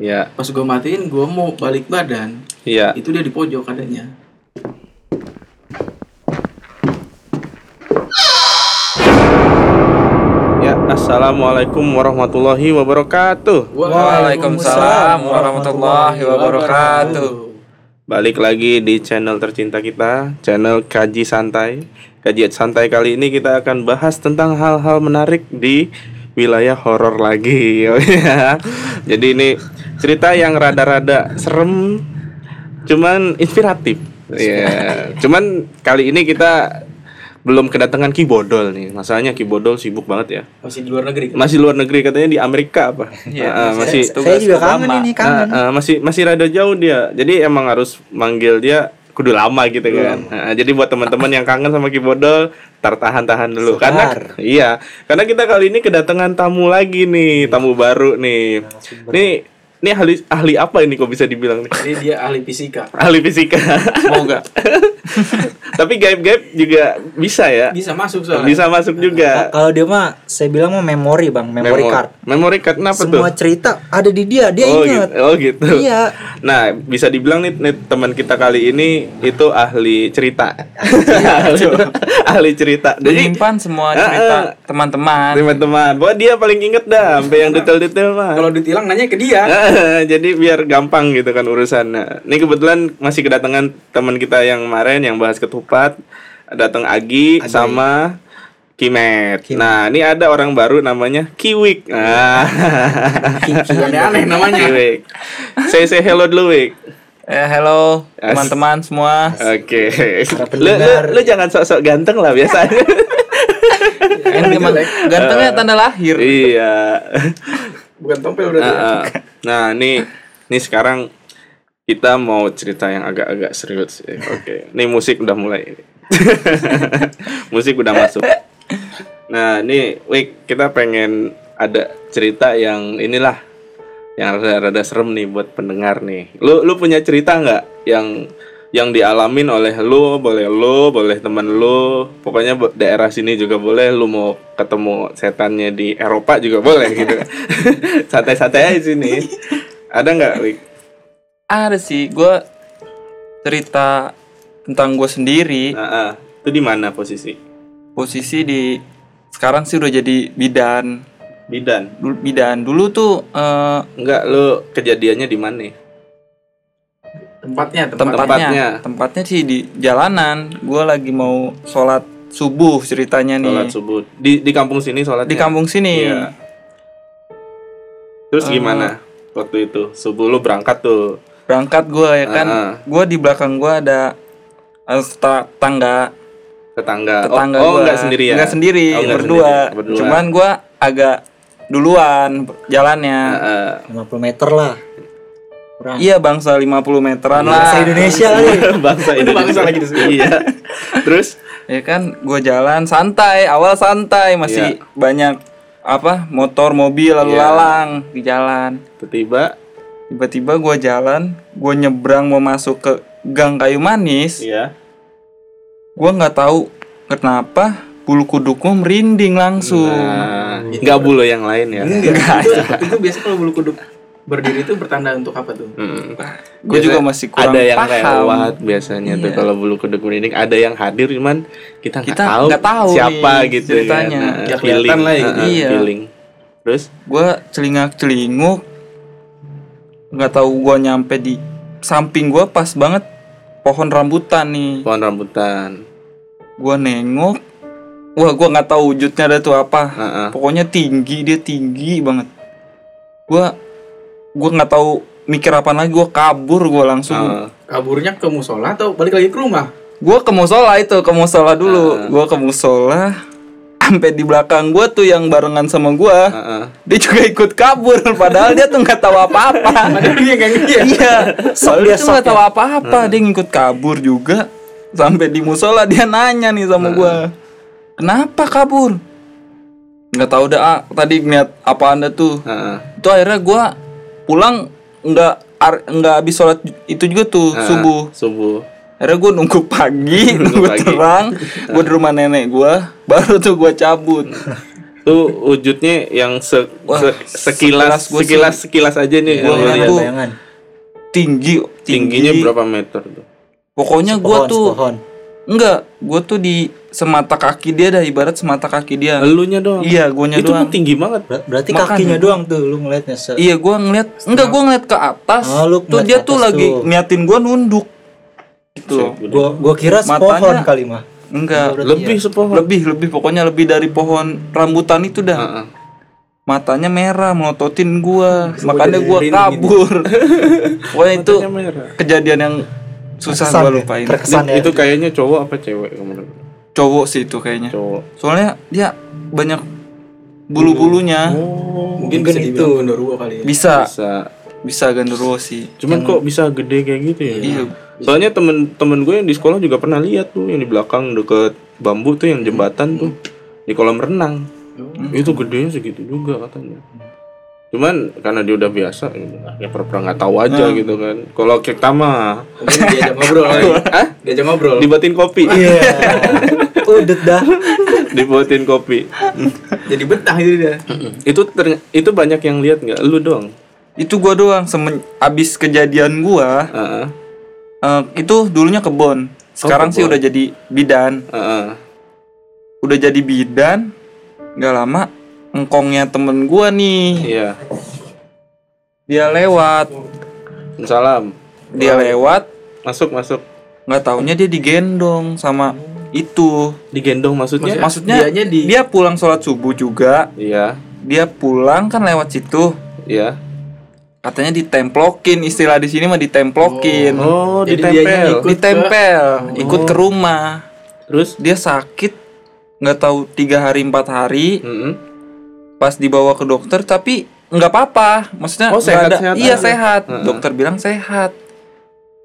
Iya. Pas gue matiin, gue mau balik badan. Iya. Itu dia di pojok adanya. Ya, assalamualaikum warahmatullahi wabarakatuh. Waalaikumsalam warahmatullahi wabarakatuh. Balik lagi di channel tercinta kita, channel Kaji Santai. Kajian santai kali ini kita akan bahas tentang hal-hal menarik di wilayah horor lagi. Iya. Jadi ini cerita yang rada-rada serem, cuman inspiratif. Iya. Cuman kali ini kita belum kedatangan Ki Bodol nih. Masalahnya Ki Bodol sibuk banget ya. Masih di luar negeri. kan? Masih luar negeri katanya di Amerika apa? Iya, Ah, ah, masih tugas Saya juga kangen ini kangen. Ah, ah, masih masih rada jauh dia. Jadi emang harus manggil dia kudu lama gitu kan. Ah, jadi buat teman-teman yang kangen sama Ki Bodol, tar tahan-tahan dulu. Karena iya, karena kita kali ini kedatangan tamu lagi nih, tamu baru nih. Nih ini ahli ahli apa ini kok bisa dibilang nih? Jadi dia ahli fisika. Ahli fisika. Semoga. Tapi gaib-gaib juga bisa ya. Bisa masuk soalnya. Bisa masuk juga. Kalau dia mah saya bilang mah memori bang, memory Memo- card. Memory card kenapa tuh? Semua cerita ada di dia, dia oh, ingat. gitu. oh gitu. Iya. Nah, bisa dibilang nih, nih teman kita kali ini itu ahli cerita. ahli, ahli cerita. Jadi Menyimpan semua cerita teman-teman. teman-teman, bahwa dia paling inget dah sampai yang detail-detail mah. Kalau ditilang nanya ke dia. Jadi biar gampang gitu kan urusan. Nah, ini kebetulan masih kedatangan teman kita yang kemarin yang bahas ketupat, datang Agi sama Kimet. Nah, ini ada orang baru namanya Kiwik. Nah. Aneh-aneh namanya. Kiwik. Say say hello dulu, Wik. Eh, hello teman-teman semua. Oke. Para Lu, lu, lu jangan sok-sok ganteng lah biasanya. Kan emang gantengnya tanda lahir. iya. Bukan tompel udah. Ah, ah. Nah, nih nih sekarang kita mau cerita yang agak-agak serius. ya. Oke. Nih musik udah mulai. musik udah masuk. Nah, nih Wik, kita pengen ada cerita yang inilah yang rada-rada serem nih buat pendengar nih. Lu lu punya cerita nggak yang yang dialamin oleh lu, boleh lu, boleh temen lu, pokoknya daerah sini juga boleh, lu mau ketemu setannya di Eropa juga boleh gitu. Santai-santai aja sini. Ada nggak, Wik? Ada sih, gue cerita tentang gue sendiri. Nah, ah. itu di mana posisi? Posisi di sekarang sih udah jadi bidan. Bidan. Dulu bidan dulu tuh eh, Enggak, lu kejadiannya di mana? Tempatnya, tempatnya. tempatnya, Tempatnya. tempatnya sih di jalanan. Gue lagi mau sholat subuh ceritanya nih. Sholat subuh. Di di kampung sini sholatnya? Di kampung sini. Iya. Terus Eh. gimana waktu itu? Subuh lu berangkat tuh. berangkat gue ya kan Ah, ah. gue di belakang gue ada eh, sta- tangga Tetangga. tetangga oh, oh gua. enggak sendiri ya? Nggak sendiri Oh, enggak berdua. sendiri, berdua. cuman gue agak duluan jalannya Ah, ah. 50 meter lah. Kurang. iya bangsa 50 meteran lah Bahasa Indonesia kali. bangsa Indonesia bangsa lagi di sini. Iya. Terus ya kan gue jalan santai awal santai masih Iya. banyak apa motor mobil lalu Iya. lalang di jalan tiba-tiba tiba-tiba gue jalan gue nyebrang mau masuk ke gang kayu manis iya. gue nggak tahu kenapa bulu kudukku merinding langsung Nah, enggak bulu yang lain ya. Enggak. itu, itu biasa kalau bulu kuduk berdiri itu bertanda untuk apa tuh? Mm. gue juga masih kurang ada yang paham lewat biasanya tuh Iya. kalau bulu kuduk merinding ada yang hadir cuman kita nggak Kita tahu, tahu siapa nih gitu ceritanya. kan. Ya, kelihatan lah ya. Nah, Iya. feeling terus gue celingak celinguk nggak tahu gue nyampe di samping gue pas banget pohon rambutan nih pohon rambutan gue nengok wah gue nggak tahu wujudnya ada tuh apa Heeh. pokoknya tinggi dia tinggi banget gue gue nggak tahu mikir apa lagi gue kabur gue langsung Heeh. Kaburnya ke musola atau balik lagi ke rumah? gue ke musola itu ke musola dulu gue ke musola sampai di belakang gue tuh yang barengan sama gue Heeh. dia juga ikut kabur padahal dia tuh nggak tahu apa-apa Padahal dia iya. iya soalnya dia tuh nggak tahu apa-apa dia ngikut kabur juga sampai di musola dia nanya nih sama gua kenapa kabur nggak tahu dah ah, tadi ngeliat apa anda tuh Heeh. itu akhirnya gua pulang nggak ar- nggak habis sholat itu juga tuh Heeh. subuh subuh akhirnya gua nunggu pagi Nunggu nunggu pagi. terang gua di rumah nenek gua baru tuh gua cabut Tuh wujudnya yang se, Wah, se- sekilas sekilas gua sih- sekilas sekilas aja nih. Ngeliat lihat. tuh bayangan tinggi, Tingginya tinggi. berapa meter tuh? Pokoknya gua tuh sepohon. Enggak, gua tuh di semata kaki dia dah ibarat semata kaki dia. Elunya doang. Iya, guanya Itu doang. kan tinggi banget. Ber- berarti Makanya. kakinya doang tuh lu ngeliatnya se Iya, gua ngeliat enggak gua ngeliat ke atas. Oh, lu tuh dia tuh atas lagi tuh. niatin gua nunduk. Gitu. gua gua kira sepohon kali mah Enggak, Berarti Lebih ya. sepohon. lebih lebih pokoknya lebih dari pohon rambutan itu dah. Heeh. Matanya merah melototin gua. Makanya gua kabur. Pokoknya itu merah. kejadian yang susah Terkesan gua ya, lupain. terkesan ya Itu kayaknya cowok apa cewek kemarin? Cowok sih itu kayaknya. Cowok. Soalnya dia banyak bulu-bulunya. Oh, Mungkin Mungkin bisa itu. genderuwo kali ya. Bisa, bisa. bisa genderuwo sih. Cuman kok bisa gede kayak gitu ya? Iya. Soalnya temen-temen gue yang di sekolah juga pernah lihat tuh yang di belakang deket bambu tuh yang jembatan tuh di kolam renang. Itu gedenya segitu juga katanya. Cuman karena dia udah biasa, ya pernah nggak tahu aja gitu kan. Kalau kita mah Mungkin diajak ngobrol. Hah? Diajak ngobrol. dibuatin kopi, iya udah dah dibuatin kopi. Jadi betah itu dia. itu terny- itu banyak yang lihat nggak? Lu doang. Itu gua doang semen abis kejadian gua Heeh. eh, itu dulunya kebon. Sekarang sih kebon. udah jadi bidan. Heeh. Udah jadi bidan nggak lama engkongnya temen gua nih Iya. dia lewat Salam. dia lewat Masuk masuk. nggak taunya dia digendong sama itu Digendong maksudnya? maksudnya dianya di- dia pulang sholat subuh juga Iya. dia pulang kan lewat situ Iya. katanya ditemplokin istilah di sini mah ditemplokin Oh, Jadi ditempel. ikut ditempel ikut ke rumah Terus? dia sakit nggak tahu tiga hari empat hari Mm-mm. Pas dibawa ke dokter tapi nggak apa-apa maksudnya Oh, nggak sehat- ada sehat iya aja. sehat dokter bilang sehat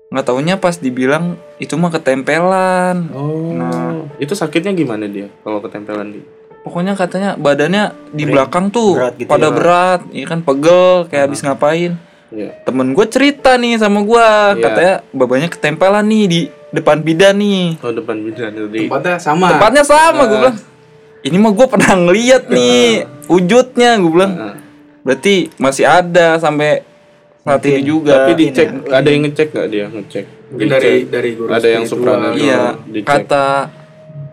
nggak taunya pas dibilang itu mah ketempelan Oh. Nah. Itu sakitnya gimana dia kalau ketempelan dia? pokoknya katanya badannya di belakang tuh berat gitu pada ya. berat iya kan pegel kayak habis ngapain Iya. temen gue cerita nih sama gua Iya. katanya babanya ketempelan nih di depan bidan nih Oh, depan bidan tadi. Tempatnya sama. tempatnya sama gue Ah. bilang ini mah gue pernah ngeliat nih wujudnya gue bilang berarti masih ada sampai saat ini juga Tapi dicek ada yang ngecek nggak dia ngecek? Mungkin dari dari guru ada yang supranatural. iya dicek. kata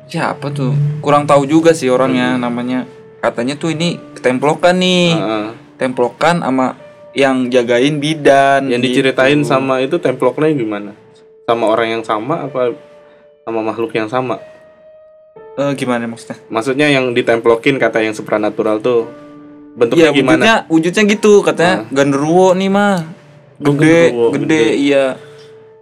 siapa tuh kurang tahu juga sih orangnya namanya katanya tuh ini ketemplokan nih Heeh. templokan sama yang jagain bidan Yang gitu. diceritain sama itu temploknya gimana? Sama orang yang sama apa sama makhluk yang sama? Eh, gimana maksudnya Maksudnya yang ditemplokin kata yang supranatural tuh bentuknya Iya gimana? wujudnya wujudnya gitu katanya genderuwo nih mah gede gede, gede. iya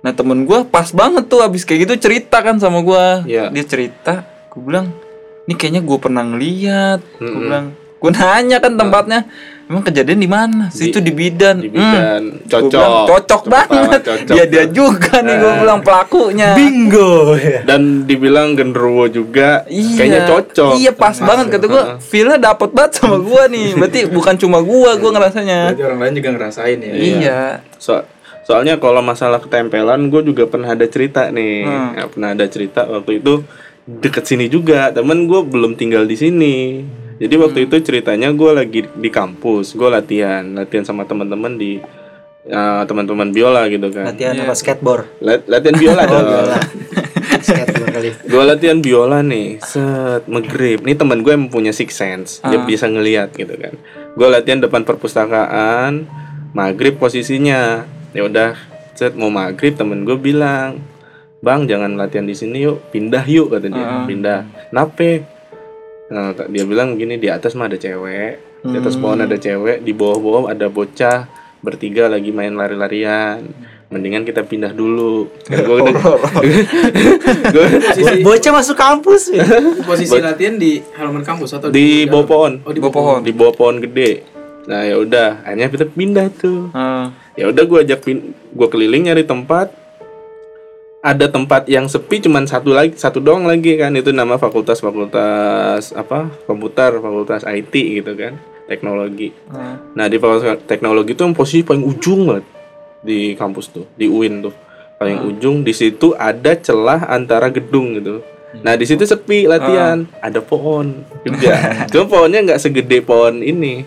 nah temen gua pas banget tuh abis kayak gitu cerita kan sama gua Iya. dia cerita gua bilang ini kayaknya gua pernah ngeliat gua Mm-mm. bilang gua nanya kan tempatnya emang kejadian di mana Di- situ di bidan Di Hmm. bidan Gua cocok. bilang, cocok tangan, banget cocok. dia dia juga nih gua bilang pelakunya bingo ya Dan dibilang genderuwo juga Iya, kayaknya cocok. Iya pas banget kata gua, feelnya dapet banget sama gua nih. Berarti bukan cuma gua, gua ngerasanya. Berarti orang lain juga ngerasain ya. Iya. So- soalnya kalau masalah ketempelan gue juga pernah ada cerita nih Hmm. Ya, pernah ada cerita waktu itu deket sini juga temen gue belum tinggal di sini jadi Hmm. waktu itu ceritanya gue lagi di kampus gue latihan latihan sama teman-teman di uh, teman-teman biola gitu kan. Latihan Iya. apa skateboard? Lat- latihan biola dong. skateboard kali. Gue latihan biola nih set megrip nih teman gue yang punya six sense dia Ah. bisa ngelihat gitu kan. Gue latihan depan perpustakaan maghrib posisinya. Ya udah set mau maghrib temen gue bilang bang jangan latihan di sini yuk pindah yuk kata dia. Ah. pindah. Nape nah, dia bilang gini di atas mah ada cewek di atas pohon ada cewek di bawah-bawah ada bocah bertiga lagi main lari-larian. Mendingan kita pindah dulu. Kan gua udah- gua- Posisi bocah masuk kampus ya posisi latihan di halaman kampus atau di bawah pohon. Oh, di Bawah pohon. di bawah pohon gede. Nah ya udah. Akhirnya kita pindah tuh. Ah, ya udah gue ajak pin gue keliling nyari tempat ada tempat yang sepi cuman satu lagi satu doang lagi kan. Itu nama fakultas fakultas apa komputer fakultas IT gitu kan teknologi. Ah. nah di fakultas teknologi itu yang posisi paling ujung banget di kampus tuh di UIN tuh. Paling ujung di situ ada celah antara gedung gitu. Nah di situ sepi latihan, ada pohon. Juga. Cuma pohonnya nggak segede pohon ini,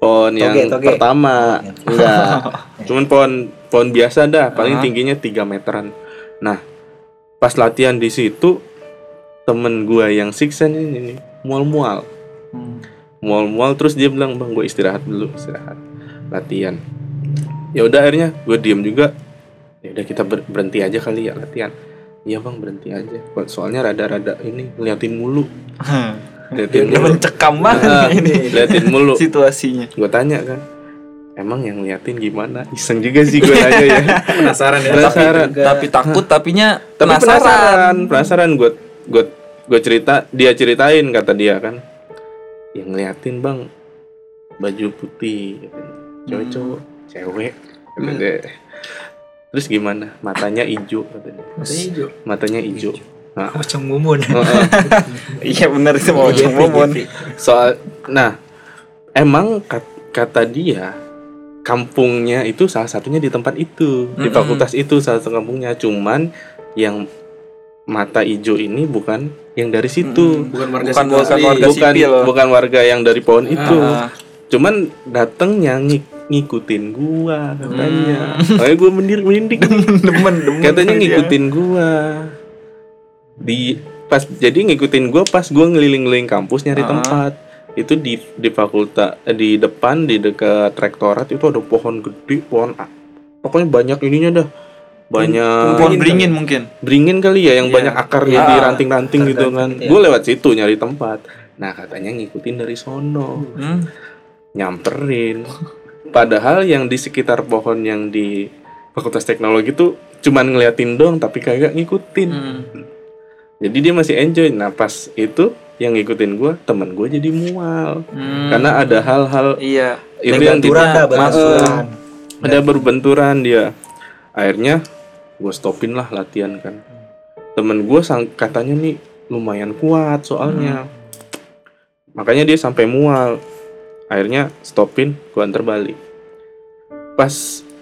pohon yang Toge, toge. pertama, enggak. Cuman pohon pohon biasa dah, paling Ah. tingginya 3 meteran. Nah pas latihan di situ temen gua yang siksen ini nih, mual-mual, Hmm. mual-mual terus dia bilang bang gue istirahat dulu, istirahat, latihan. Ya udah akhirnya gue diem juga. Ya udah kita ber- berhenti aja kali ya latihan. Iya bang berhenti aja. Soalnya rada-rada ini ngeliatin mulu. Liatin Udah mulu. mencekam banget ini liatin mulu. situasinya. Gue tanya kan, emang yang liatin gimana? Iseng juga sih gue nanya ya. Penasaran ya. Penasaran. Tapi takut tapinya Tapi penasaran. penasaran, penasaran gue gue gue cerita, dia ceritain kata dia kan, yang ngeliatin bang baju putih, katanya. cowok-cowok, cewek, dia. Terus gimana? Matanya hijau katanya. Matanya hijau. Matanya hijau. Nah, Macam mumun. heeh. Iya benar itu mau Jeffrey, ngomong. Jeffrey. soal nah emang kat- kata dia kampungnya itu salah satunya di tempat itu di Mm-mm. fakultas itu salah satu kampungnya cuman yang mata hijau ini bukan yang dari situ Bukan warga Bukan- bukan warga bukan sipil. bukan warga yang dari pohon itu Ah, cuman datangnya ngik- ngikutin gua katanya Hmm. makanya gua mendir merinding demen demen. katanya dia. ngikutin gua di pas jadi ngikutin gua pas gua ngeliling-ngeliling kampus nyari Ah. tempat itu di di fakultas eh, di depan di dekat rektorat itu ada pohon gede pohon a- pokoknya banyak ininya dah banyak Pohon beringin mungkin. beringin kali ya yang Iya. banyak akarnya Ah. di ranting-ranting gitu kan Ranting-ranting, gue lewat situ nyari tempat nah katanya ngikutin dari sono Hmm. nyamperin padahal yang di sekitar pohon yang di fakultas teknologi tuh cuman ngeliatin dong tapi kagak ngikutin Hmm. jadi dia masih enjoy nah pas itu yang ngikutin gua temen gua jadi mual. Hmm. karena ada hal-hal iya. itu yang di- Benturan dah, Mas- benturan. ada berbenturan dia. Akhirnya gue stopin lah latihan kan. Temen gue sang katanya nih lumayan kuat soalnya. Makanya dia sampai mual. Akhirnya stopin gue antar balik. Pas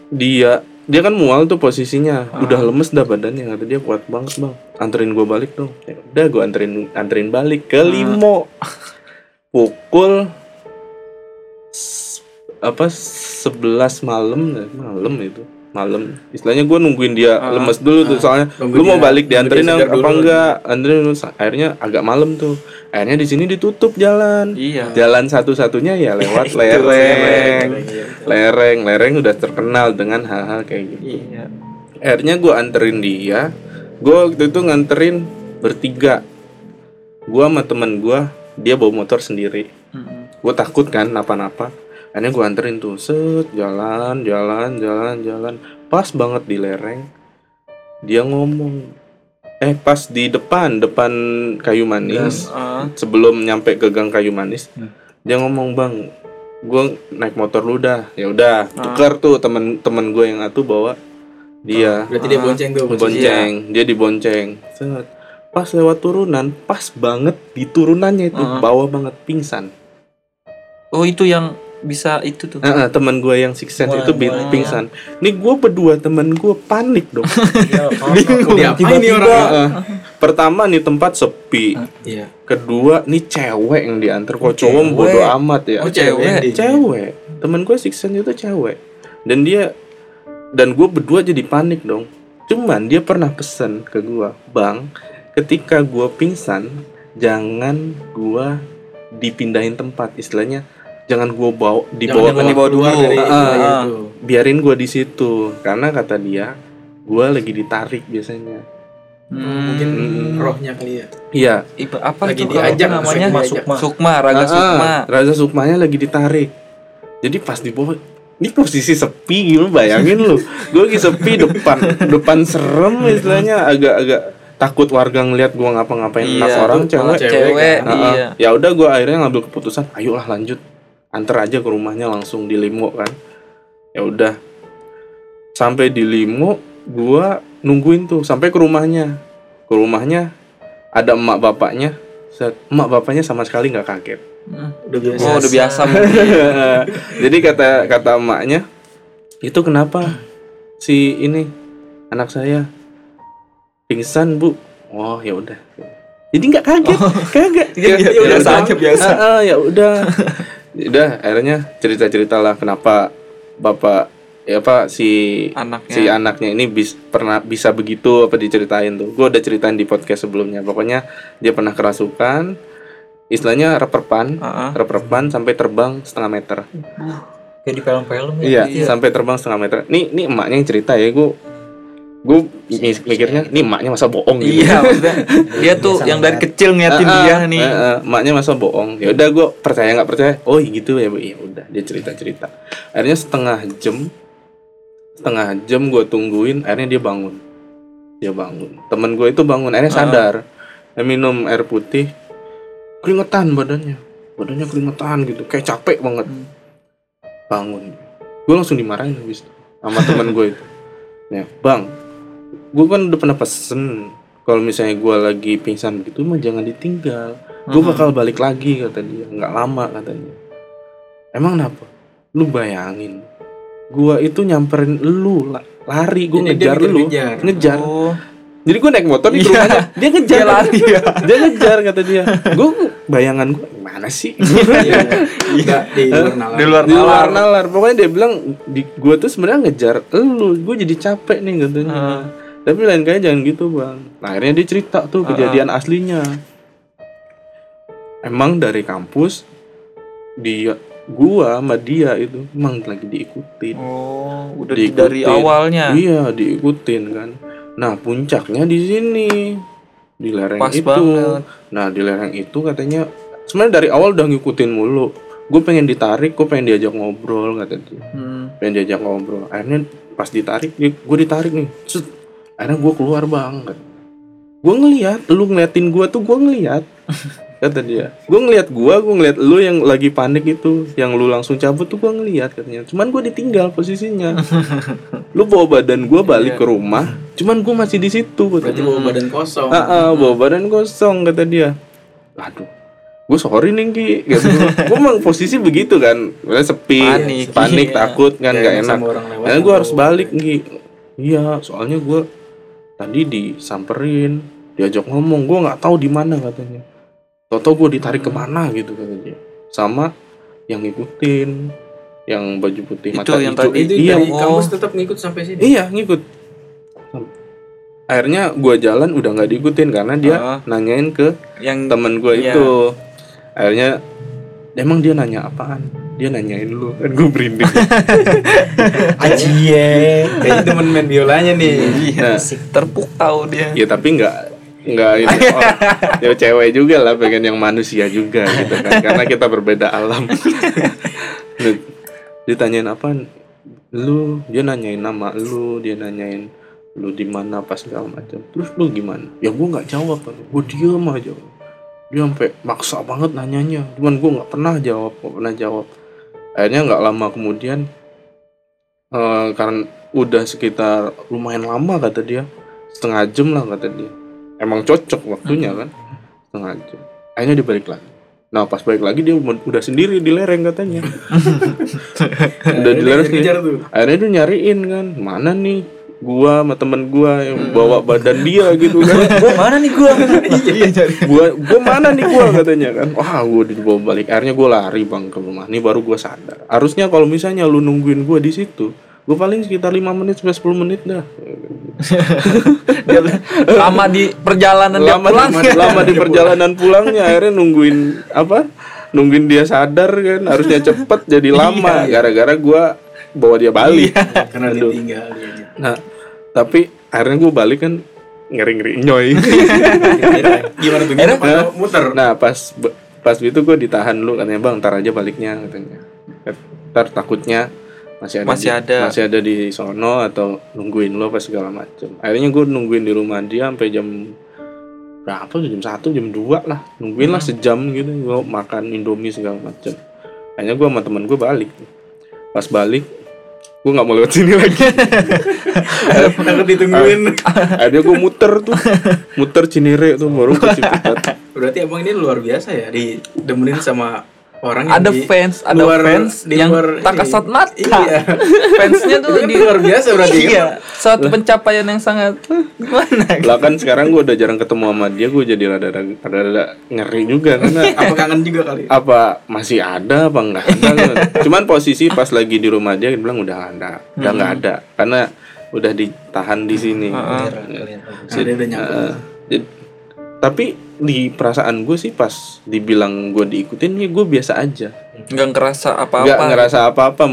dia dia kan mual tuh posisinya. Udah lemes dah badannya kata dia kuat banget bang. Anterin gue balik dong. Ya udah gue anterin anterin balik ke limo. Pukul apa 11 malam ya, malam itu malam. Istilahnya gue nungguin dia Ah. lemes dulu tuh soalnya lu mau balik nunggu dianterin apa dulu. enggak? Anterin akhirnya agak malam tuh. Akhirnya di sini ditutup jalan. Iya. jalan satu-satunya ya lewat Itu lereng. lereng. Lereng udah terkenal dengan hal-hal kayak gitu. Iya. akhirnya gue anterin dia. Gue waktu itu nganterin bertiga. Gue sama temen gue dia bawa motor sendiri. Hmm. gue takut kan napa-napa akhirnya gue anterin tuh set jalan jalan jalan jalan pas banget di lereng dia ngomong eh pas di depan depan kayu manis Ah. sebelum nyampe ke gang kayu manis Hmm. dia ngomong bang gue naik motor lu dah ya udah Ah. tuker tuh temen-temen gue yang atuh bawa dia Berarti dia bonceng tuh. bonceng dia dibonceng Set. pas lewat turunan pas banget di turunannya itu Ah. bawah banget pingsan Oh itu yang bisa itu tuh. Heeh, teman gue yang six sense itu wah. pingsan nih gue berdua temen gue panik dong Bingung. Diapain nih orang? Heeh. pertama nih tempat sepi Iya. kedua nih cewek yang diantar kok cowok cewek. bodo amat ya Oh, cewek. cewek temen gue six sense itu cewek dan dia dan gue berdua jadi panik dong cuman dia pernah pesen ke gue bang ketika gue pingsan jangan gue dipindahin tempat istilahnya jangan gue bawa dibawa Jangan dibawa dulu. dari Ah, wilayah ah. itu. biarin gue di situ karena kata dia gue lagi ditarik biasanya Hmm. Mungkin Hmm. rohnya kali ya. iya apa Lagi itu diajak, namanya? sukma, sukma. Sukma, Raga Ah, Sukma. Raja Sukmanya lagi ditarik jadi pas di bawah ini posisi sepi gitu bayangin lu gue lagi sepi depan depan serem istilahnya agak-agak takut warga ngelihat gua ngapa-ngapain Iya, anak orang cewek cewek Cewek, kan. Iya. ya udah gue akhirnya ngambil keputusan ayolah lanjut anter aja ke rumahnya langsung di limo kan. Ya udah. Sampai di limo gua nungguin tuh sampai ke rumahnya. Ke rumahnya ada emak bapaknya. Set, emak bapaknya sama sekali nggak kaget. Hmm. Udah biasa. Oh udah biasa jadi kata kata emaknya itu kenapa? Si ini anak saya pingsan bu. Oh ya udah. Jadi nggak kaget. Kagak Iya, iya, Ya biasa udah. aja, biasa. Ah, ah, ya udah. Ya udah akhirnya cerita cerita lah kenapa bapak ya apa si Anaknya. si anaknya ini bis, pernah bisa begitu apa diceritain tuh gue udah ceritain di podcast sebelumnya pokoknya dia pernah kerasukan istilahnya reperpan Heeh. reperpan sampai terbang setengah meter Kayak di film-film Iya, sampai terbang setengah meter. Nih, nih emaknya yang cerita ya, gue gue mikirnya, nih emaknya masa bohong gitu. Iya, maksudnya dia tuh yang dari kecil ngeliatin dia nih. ah, ah, emaknya masa bohong. Ya udah gue percaya nggak percaya. Oh gitu ya, Bu. Ya udah, dia cerita cerita. Akhirnya setengah jam, setengah jam gue tungguin. Akhirnya dia bangun. Dia bangun. Temen gue itu bangun. Akhirnya sadar. Dia minum air putih. Keringetan badannya. Badannya keringetan gitu. Kayak capek banget. Hmm. Bangun. Gue langsung dimarahin habis itu sama temen gue itu. Ya, bang, gue kan udah pernah pesen kalau misalnya gue lagi pingsan gitu mah jangan ditinggal. Gue bakal balik lagi kata dia. Nggak lama katanya emang kenapa? Lu bayangin. Gue itu nyamperin lu la- lari. Gue ngejar lu. ngejar. ngejar. Oh. jadi gue naik motor di Iya. rumahnya dia ngejar. Dia lari ya. dia ngejar kata dia. Gue bayangan gue mana sih? Enggak di luar nalar. Di luar di luar nalar. nalar. Pokoknya dia bilang di gue tuh sebenarnya ngejar lu. Gue jadi capek nih katanya. Heeh. Tapi lain kali jangan gitu bang. Nah, akhirnya dia cerita tuh kejadian aslinya. Emang dari kampus dia gua sama dia itu emang lagi diikutin. Oh, udah Diikutin. dari awalnya. iya diikutin kan. Nah puncaknya di sini. Di lereng Pas itu. banget. nah di lereng itu katanya sebenarnya dari awal udah ngikutin mulu. Gue pengen ditarik gue pengen diajak ngobrol dia Hmm. pengen diajak ngobrol. Akhirnya pas ditarik gue ditarik nih. Set. Akhirnya gue keluar banget gue ngeliat lu ngeliatin gue tuh gue ngeliat kata dia. Gue ngeliat gue gue ngeliat lu yang lagi panik itu yang lu langsung cabut tuh gue ngeliat katanya. Cuman gue ditinggal posisinya. Lu bawa badan gue balik ke rumah cuman gue masih di situ Berarti katanya bawa badan kosong. ah ah, bawa badan kosong kata dia. Aduh gue sorry nih ki gitu gue emang posisi begitu kan. Udah sepi Panik. panik Iya. takut kan Kayak gak enak. Karena gue mau harus balik nih iya soalnya gue tadi disamperin diajak ngomong gue nggak tahu di mana katanya Toto gue ditarik ke mana gitu katanya sama yang ngikutin yang baju putih Itu mata yang hijau tadi. Itu iya dari Oh. kampus tetap ngikut sampai sini. iya ngikut akhirnya gue jalan udah nggak diikutin karena dia Ah. nanyain ke Yang temen gue Iya. itu akhirnya emang dia nanya apaan? Dia nanyain lu kan gue berinding Acie. Kayaknya temen main biolanya nih. iya, Nah. terpukau dia. ya tapi nggak nggak itu oh, ya cewek juga lah pengen yang manusia juga gitu kan karena kita berbeda alam. Ditanyain apa lu dia nanyain nama lu dia nanyain lu di mana pas segala macam. Terus lu gimana? Ya gua nggak jawab kan gue diem aja dia sampai maksa banget nanyanya. Cuman gua nggak pernah jawab nggak pernah jawab. Akhirnya nggak lama kemudian eh, karena udah sekitar lumayan lama kata dia. Setengah jam lah kata dia. Emang cocok waktunya kan? Setengah jam. Akhirnya dia balik lagi. Nah pas balik lagi dia udah sendiri di lereng katanya. Udah di lereng akhirnya dia nyariin kan? Mana nih gua sama temen gua yang bawa badan dia gitu kan. Gua mana nih gua? Iya, jadi. gua gua mana nih gua katanya kan. Wah gua dibawa balik. Akhirnya gua lari bang ke rumah. Ini baru gua sadar. Harusnya kalau misalnya lu nungguin gua di situ gua paling sekitar 5 menit sampai 10 menit dah. Dia lama di perjalanan dia lama pulang. di, lama di perjalanan pulangnya akhirnya nungguin apa nungguin dia sadar kan. Harusnya cepet jadi lama. Gara-gara gua bawa dia balik Karena Aduh. ditinggal dia. nah tapi akhirnya gua balik kan ngeri ngeri nyoy Gimana tuh? Gimana? Muter. nah pas pas itu gua ditahan dulu katanya bang ntar aja baliknya katanya ntar takutnya masih ada Masih di, ada. masih ada di sono atau nungguin lo apa segala macem akhirnya gue nungguin di rumah dia sampai jam berapa tuh jam satu jam dua lah nungguin lah sejam gitu gue makan indomie segala macem akhirnya gue sama temen gue balik pas balik gue nggak mau lewat sini lagi. Takut ditungguin. akhirnya gue muter tuh. Muter cinere tuh baru ke Ciputat Berarti abang ini luar biasa ya didemenin sama orang yang ada di fans, ada luar- fans di yang luar tak kasat mata. Iya. Fansnya tuh kan di luar biasa berarti kan? Iya, suatu pencapaian yang sangat gimana? Lah kan sekarang gue udah jarang ketemu sama dia, gue jadi rada-rada rada ngeri juga karena Apa kangen juga kali? apa masih ada apa enggak ada kan. cuman posisi pas lagi di rumah dia dia bilang udah nggak ada udah nggak ada karena udah ditahan di sini nyampe. Heeh. Jadi- tapi di perasaan gue sih pas dibilang gue diikutin ya gue biasa aja. Nggak ngerasa nggak apa-apa. ngerasa apa-apa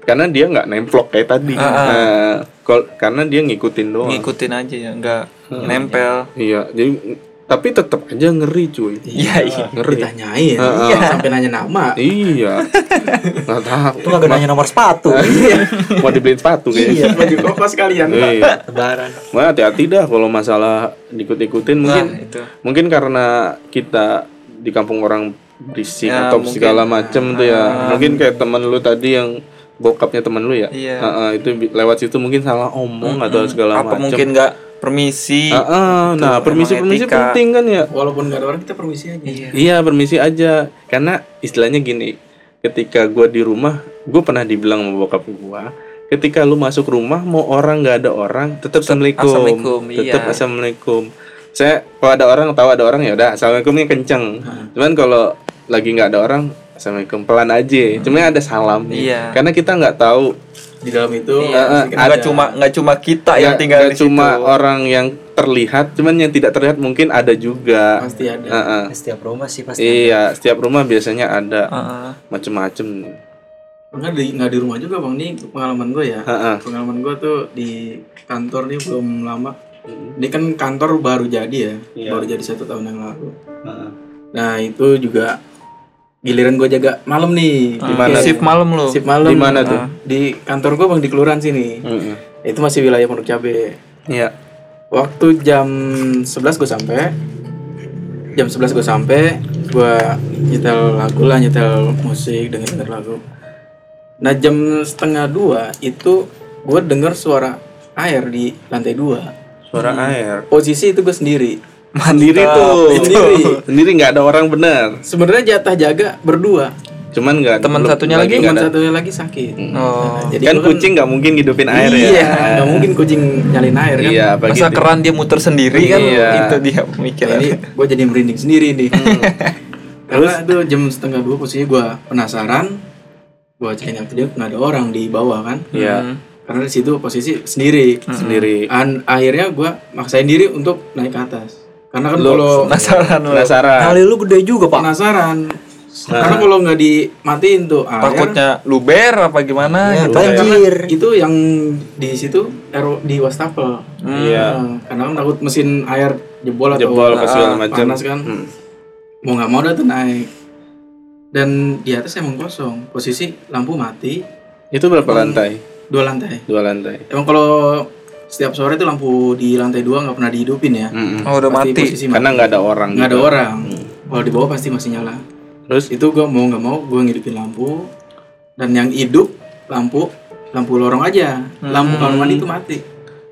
karena dia nggak nemplok kayak tadi. Nah, kol- karena dia ngikutin doang. Ngikutin aja ya, nggak nempel. iya jadi tapi tetap aja ngeri cuy Iya, iya. ngeri Ditanyain. Heeh. Sampai nanya nama. iya nggak tahu Itu kagak nanya nomor sepatu. mau dibeliin sepatu kayaknya Baju koko sekalian. iya Lebaran. Wah, hati-hati dah kalau masalah dikut-ikutin mungkin Nah, itu. mungkin karena kita di kampung orang berisik Ya, atau mungkin. segala macem tuh ya. Mungkin kayak teman lu tadi yang bokapnya teman lu ya. Iya. Heeh, itu bi- lewat situ mungkin salah omong atau segala Apa macem. mungkin nggak permisi? Heeh, nah, emang permisi-permisi penting kan ya. Walaupun nggak ada orang kita permisi aja. Iya. Iya, permisi aja. Karena istilahnya gini, ketika gua di rumah, gue pernah dibilang sama bokap gua, ketika lu masuk rumah mau orang nggak ada orang, tetap assalamualaikum. assalamualaikum, Tetap iya. assalamualaikum. Saya kalau ada orang tahu ada orang ya udah assalamualaikumnya kenceng. Cuman kalau lagi nggak ada orang, assalamualaikum pelan aja. Cuma ada salam. Iya. Karena kita nggak tahu Di dalam itu Iya. pasti Nggak ada. cuma nggak cuma kita yang nggak- tinggal nggak di cuma situ. orang yang terlihat, cuman yang tidak terlihat mungkin ada juga. pasti ada. Heeh. Setiap rumah sih pasti. Iya, setiap rumah biasanya ada Heeh. macem-macem. Enggak di nggak di rumah juga bang nih pengalaman gue ya. Heeh. Pengalaman gue tuh di kantor nih belum lama. Ini kan kantor baru jadi ya, Iya. baru jadi satu tahun yang lalu. Nah itu juga giliran gue jaga malam nih. Di mana? Shift malam lo. Sip malam. Di mana tuh? Di kantor gue bang di kelurahan sini. Heeh. Itu masih wilayah Pondok Cabe. Iya. Waktu jam 11 gue sampai. Jam 11 gue sampai, gue nyetel lagu lah, nyetel musik, denger denger lagu. Nah jam setengah dua itu gue denger suara air di lantai dua. Suara air. Posisi itu gue sendiri. Mandiri tuh. Sendiri. Sendiri nggak ada orang benar. Sebenarnya jatah jaga berdua. Cuman nggak. Teman satunya lagi Teman satunya lagi sakit. Oh. Jadi kan gua kucing nggak mungkin hidupin air iya, ya. nggak mungkin kucing nyalin air kan. Iya, Masa gitu. keran dia muter sendiri kan? Iya. Itu dia Nah, pemikiran. ini gue jadi merinding sendiri nih. Karena itu jam setengah dua posisinya gue penasaran. Gue cek yang dia nggak ada orang di bawah kan. Iya. Karena di situ posisi sendiri. Sendiri. An akhirnya gue maksain diri untuk naik ke atas. Karena kan Lu kalau Penasaran lo. Penasaran. Kali lu gede juga pak. penasaran. Karena kalau nggak dimatiin tuh air, Takutnya luber apa gimana Ya, gitu. banjir. itu yang di situ ero di wastafel. Iya. Nah, karena kan takut mesin air jebol atau Jebol apa segala ah, macam. panas kan. Hmm. Mau nggak mau dah tuh naik. Dan di atas emang kosong. Posisi lampu mati, Itu berapa lantai? dua lantai. Dua lantai. Emang kalau setiap sore itu lampu di lantai dua nggak pernah dihidupin ya. Mm-mm. Oh, udah Pasti mati. posisi mati. Karena nggak ada orang. Nggak ada juga. orang. Kalau di bawah pasti masih nyala. Terus Itu gua mau nggak mau gue ngidupin lampu. Dan yang hidup lampu lampu lorong aja. Lampu kamar mandi itu mati.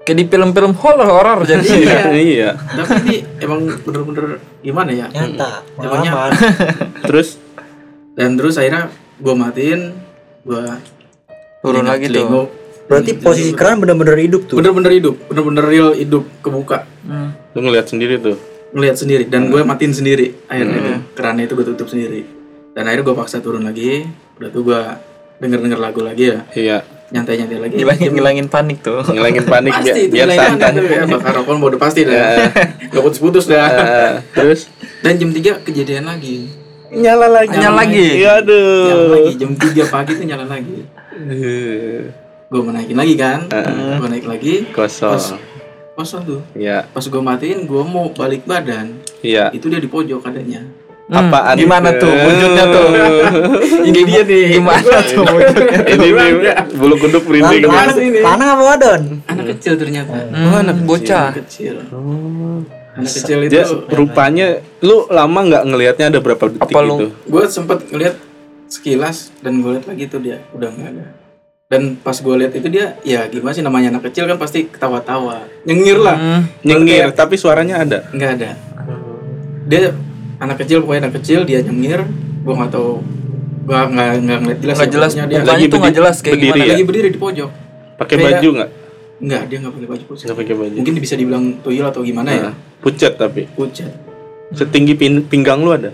Kayak di film-film horor horor jadi. iya. iya. Tapi ini emang bener-bener gimana ya? Nyata. Emang Pengalaman. Terus Dan terus akhirnya gue matiin, gue Turun lagi tuh. Berarti posisi keran bener-bener hidup tuh. bener-bener hidup, bener-bener real hidup kebuka. Hmm. lu ngeliat sendiri tuh. ngelihat sendiri dan gue matiin sendiri. Akhirnya itu kerannya itu gue tutup sendiri. Dan akhirnya gue paksa turun lagi. Udah tuh gue denger denger lagu lagi ya. Iya. nyantai nyantai lagi. Ngilangin ngilangin panik tuh. Ngilangin panik biar, pasti itu biar nilainya santai. ya. Bakar rokok mau udah pasti dah. Gak putus putus dah terus? Dan jam 3 kejadian lagi. Nyala lagi. Nyala lagi. Iya aduh. nyala lagi. Jam 3 pagi tuh nyala lagi Gue menaikin lagi kan gue naik lagi Kosong. kosong tuh Iya. pas gue matiin gue mau balik badan Iya. itu dia di pojok adanya Hmm, Apaan Gimana tuh wujudnya tuh? Ini dia nih. Gimana tuh wujudnya? Ini nih bulu kuduk merinding. Lanang, lanang apa wadon? anak kecil ternyata Hmm, anak bocah. anak kecil Oh. anak kecil itu Dia rupanya lu lama nggak ngelihatnya ada berapa detik Apa lu- gitu? gue sempet ngeliat sekilas dan gue liat lagi tuh dia udah nggak ada dan pas gue liat itu dia ya gimana sih namanya anak kecil kan pasti ketawa-tawa nyengir lah Hmm. Nyengir, tapi suaranya ada. nggak ada dia anak kecil pokoknya anak kecil dia nyengir gue nggak tahu Gua nggak nggak ngeliat jelas. Nggak ya, jelas, dia lagi tuh nggak berdiri- jelas kayak berdiri gimana. ya? lagi berdiri di pojok. pakai Kayak- baju nggak Enggak, dia nggak pakai baju nggak pakai baju Mungkin bisa dibilang tuyul atau gimana ya? Nah, pucat tapi Pucat. setinggi pin- pinggang lu ada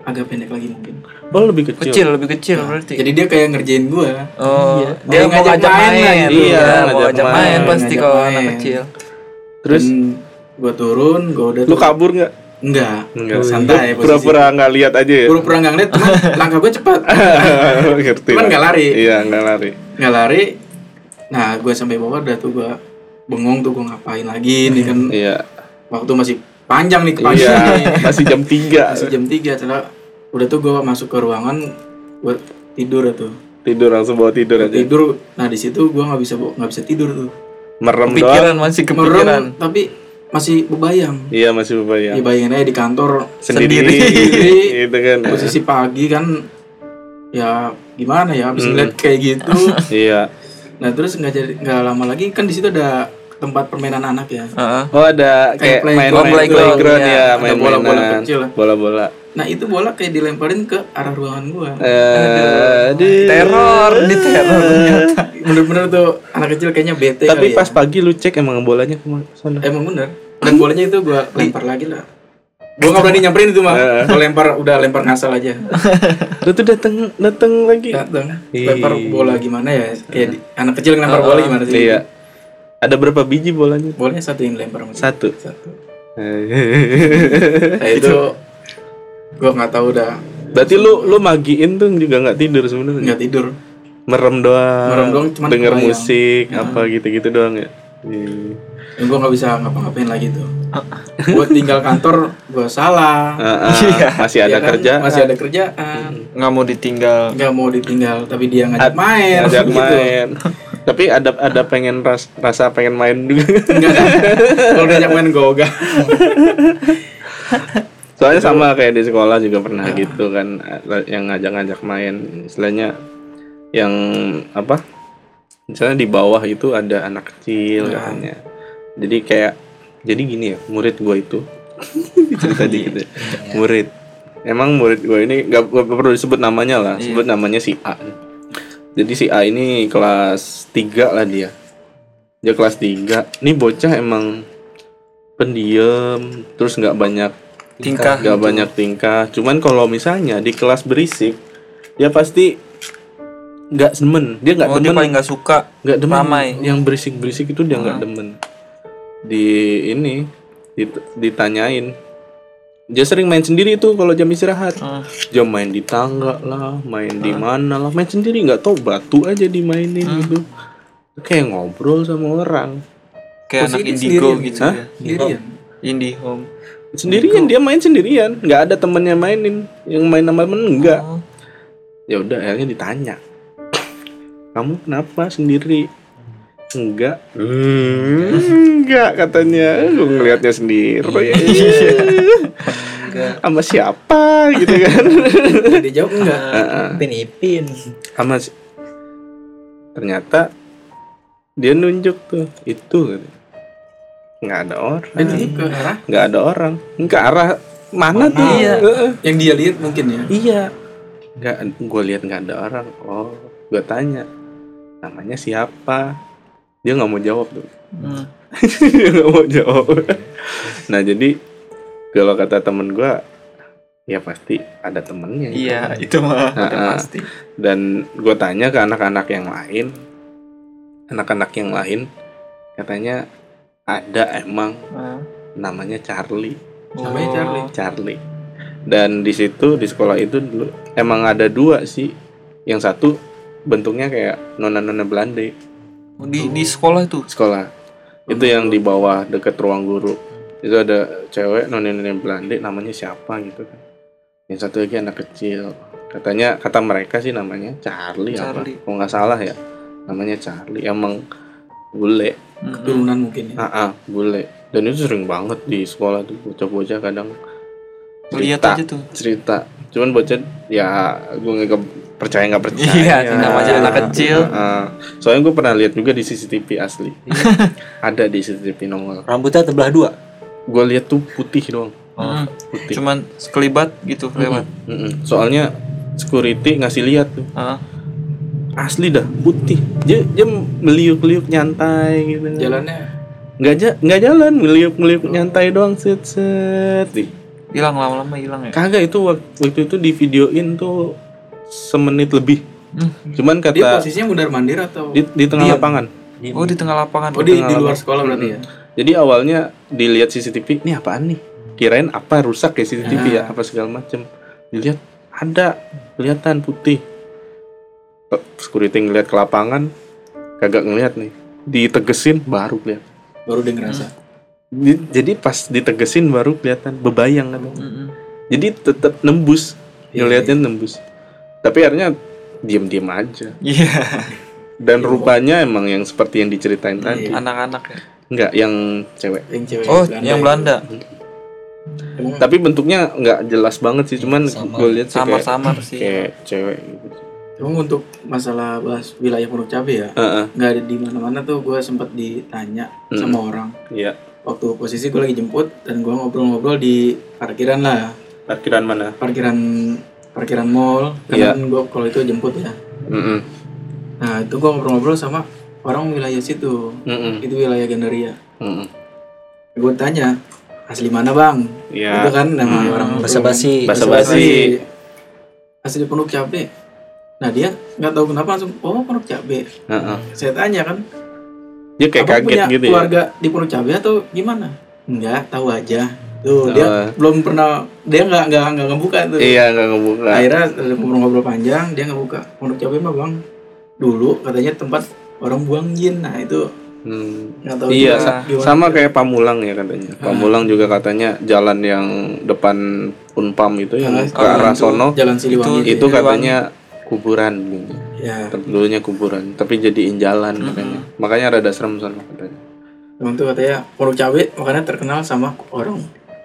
Agak pendek lagi mungkin. oh lebih kecil, Kecil, lebih kecil berarti. Jadi dia kayak ngerjain gua. Oh, Iya. dia mau ngajak main, lah gitu. Iya, Iya, mau ngajak ngajak main, main, pasti kalau main. anak kecil. terus Dan gua turun, gua udah lu kabur nggak Enggak. Enggak. Santai posisi. pura-pura nggak lihat aja ya Pura-pura nggak ngeliat, cuman langkah gua cepat. ngerti Cuman lah. nggak lari. iya nggak lari Nggak lari. Nah, gua sampai bawah udah tuh gua bengong tuh gua ngapain lagi nih kan iya waktu masih panjang nih pagi iya masih jam 3 Masih jam 3 setelah udah tuh gua masuk ke ruangan buat tidur tuh. tidur langsung bawa tidur aja Tidur. Nah, di situ gua nggak bisa nggak bisa tidur tuh. merem doang Kepikiran masih kepikiran. Merem tapi masih bebayang. iya masih bebayang Ya bayangin aja di kantor sendiri, Sendiri. gitu kan posisi pagi kan ya gimana ya habis ngeliat kayak gitu iya nah terus nggak jadi nggak lama lagi kan di situ ada tempat permainan anak ya Heeh. oh ada kayak Kayak main playground. main playground Iya. ya Ada main bola-bola mainan kecil lah. bola-bola nah itu bola kayak dilemparin ke arah ruangan gua eh aduh. Teror, di teror ternyata. bener-bener tuh anak kecil kayaknya bete tapi kali pas ya. pagi lu cek emang bolanya ke mana sana emang bener dan bolanya itu gua lempar lagi lah gua nggak berani nyamperin itu mah gua lempar udah lempar ngasal aja lu tuh dateng dateng lagi datang Ih. lempar bola gimana ya kayak di- anak kecil yang lempar bola gimana sih iya ada berapa biji bolanya? Bolanya satu yang lempar satu. satu. Nah itu gua nggak tahu udah berarti lu lu magiin tuh juga nggak tidur sebenarnya? Nggak tidur. Merem doang. Merem doang, cuman denger kebayang. musik apa gitu-gitu doang ya? Iya. dan gue nggak bisa ngapa-ngapain lagi tuh. Gue tinggal kantor gue salah. Ah, ah, masih ada Ya kan? kerja masih ada kerjaan. Nggak mau ditinggal. nggak mau ditinggal tapi dia ngajak main. ngajak gitu. main tapi ada ada pengen ras, rasa pengen main juga. Enggak ada. kalau diajak main gue ogah soalnya sama kayak di sekolah juga pernah gitu kan yang ngajak-ngajak main. Istilahnya yang apa misalnya di bawah itu ada anak kecil katanya. Jadi kayak jadi gini ya murid gue itu. Cerita dikit ya. murid. Emang murid gue ini nggak nggak perlu disebut namanya lah. Sebut namanya si A jadi si A ini kelas 3 lah dia dia kelas 3 ini bocah emang pendiam terus nggak banyak Tingkah. nggak banyak tingkah cuman kalau misalnya di kelas berisik dia pasti nggak demen dia nggak Oh, dia demen paling nggak suka. nggak demen ramai. yang berisik berisik itu dia nggak demen di ini dit- ditanyain dia sering main sendiri tuh kalau jam istirahat. Hmm. dia main di tangga lah main di mana lah. Main sendiri nggak tahu batu aja dimainin gitu. Kayak ngobrol sama orang. Kayak anak indigo sendirian. gitu Hah? ya. sendirian. Indie home. sendirian dia main sendirian. Nggak ada temennya mainin. Yang main sama temen enggak Oh. ya udah akhirnya ditanya. Kamu kenapa sendiri enggak. "Hmm, enggak katanya. Gue ngelihatnya sendiri sama siapa gitu kan? Dia jawab enggak. Ipin Ipin. sama si- ternyata dia nunjuk tuh itu. Katanya. nggak ada orang. Ke arah? Nggak ada orang. Ke arah mana, tuh? Iya. Yang dia lihat mungkin ya? Iya. Nggak, gue lihat nggak ada orang. Oh, gue tanya, namanya siapa? Dia nggak mau jawab tuh. Hmm. Dia nggak mau jawab. nah jadi kalau kata temen gue, ya pasti ada temennya. itu. Iya, itu mah udah Ah, ah. pasti. Dan gue tanya ke anak-anak yang lain, anak-anak yang lain katanya ada emang Ah. namanya Charlie. namanya Oh. Charlie Charlie. Dan di situ di sekolah itu dulu emang ada dua sih. Yang satu bentuknya kayak nona-nona Belanda Oh, Di di sekolah itu. sekolah. Itu yang di bawah deket ruang guru. Itu ada cewek nona-nona Belanda namanya siapa gitu kan. Yang satu lagi anak kecil. Katanya kata mereka sih namanya Charlie, Charlie. apa? Kalau nggak salah ya. Namanya Charlie. Emang bule. keturunan mungkin ya Ah, bule. Dan itu sering banget di sekolah tuh bocah-bocah kadang Lihat cerita aja tuh. cerita cuman bocah ya gue nggak percaya nggak percaya. Iya, namanya anak kecil. Heeh. soalnya gue pernah lihat juga di CCTV asli. Ada di CCTV nongol. Rambutnya terbelah dua. gue lihat tuh putih doang. Hmm. putih. Cuman sekelibat gitu lewat. Mm-mm. soalnya security ngasih lihat tuh. Hah? asli dah putih. Dia dia meliuk-liuk nyantai gitu. Jalannya? Nggak ja nggak jalan meliuk-meliuk nyantai doang set set hilang lama-lama hilang ya? Kagak itu wak- waktu itu di videoin tuh semenit lebih. Hmm. cuman dia kata posisinya mundar mandir atau di, di tengah lapangan. Oh di tengah lapangan. Oh di, di luar sekolah berarti ya? Jadi awalnya dilihat CCTV ini apaan nih? Kirain apa rusak ya CCTV ya? Apa segala macem. Dilihat ada kelihatan putih. Security ngeliat ke lapangan kagak ngeliat nih. Ditegesin baru kelihatan. Baru dia ngerasa. Di- jadi pas ditegesin baru kelihatan. Bebayang kan. Mm-mm. jadi tetap nembus. Ngeliatnya nembus tapi akhirnya diem-diem aja. Iya. Dan rupanya emang yang seperti yang diceritain tadi. Anak-anak ya? Nggak yang cewek. Yang cewek oh Belanda. yang. Belanda. Emang tapi bentuknya nggak jelas banget sih cuman gue lihat sih samar-samar sih. kayak cewek gitu. Emang untuk masalah bahas wilayah Pondok Cabe ya Heeh, nggak ada di mana-mana tuh gue sempat ditanya Hmm. sama orang. Iya. Waktu posisi gue lagi jemput dan gue ngobrol-ngobrol di parkiran lah. Parkiran mana? Parkiran parkiran mall Iya. karena gue kalau itu jemput ya. Mm-mm, nah itu gue ngobrol-ngobrol sama orang wilayah situ. Mm-mm, itu wilayah Gandaria. Mm-mm. gue tanya asli mana bang? Iya. itu kan nama orang Basa-basi. Basa-basi. asli Pondok Cabe. Nah dia nggak tahu kenapa langsung oh Pondok Cabe. Heeh. saya tanya kan dia kayak Abang kaget punya gitu ya? keluarga di Pondok Cabe atau gimana? Enggak tahu aja tuh dia belum pernah dia nggak nggak nggak ngebuka tuh. Iya nggak ngebuka. Akhirnya ngobrol-ngobrol panjang dia nggak buka. Pondok Cabe mah bang dulu katanya tempat orang buang jin. Nah itu Hmm. tahu Iya, sa- gimana. sama kayak Pamulang ya katanya. Pamulang juga katanya jalan yang depan Unpam itu yang Ah, ke arah itu sono jalan Siliwangi. itu katanya kuburan ya. Dulunya kuburan, tapi jadiin jalan katanya. Makanya rada serem sana katanya. emang tuh katanya Pondok Cabe makanya terkenal sama orang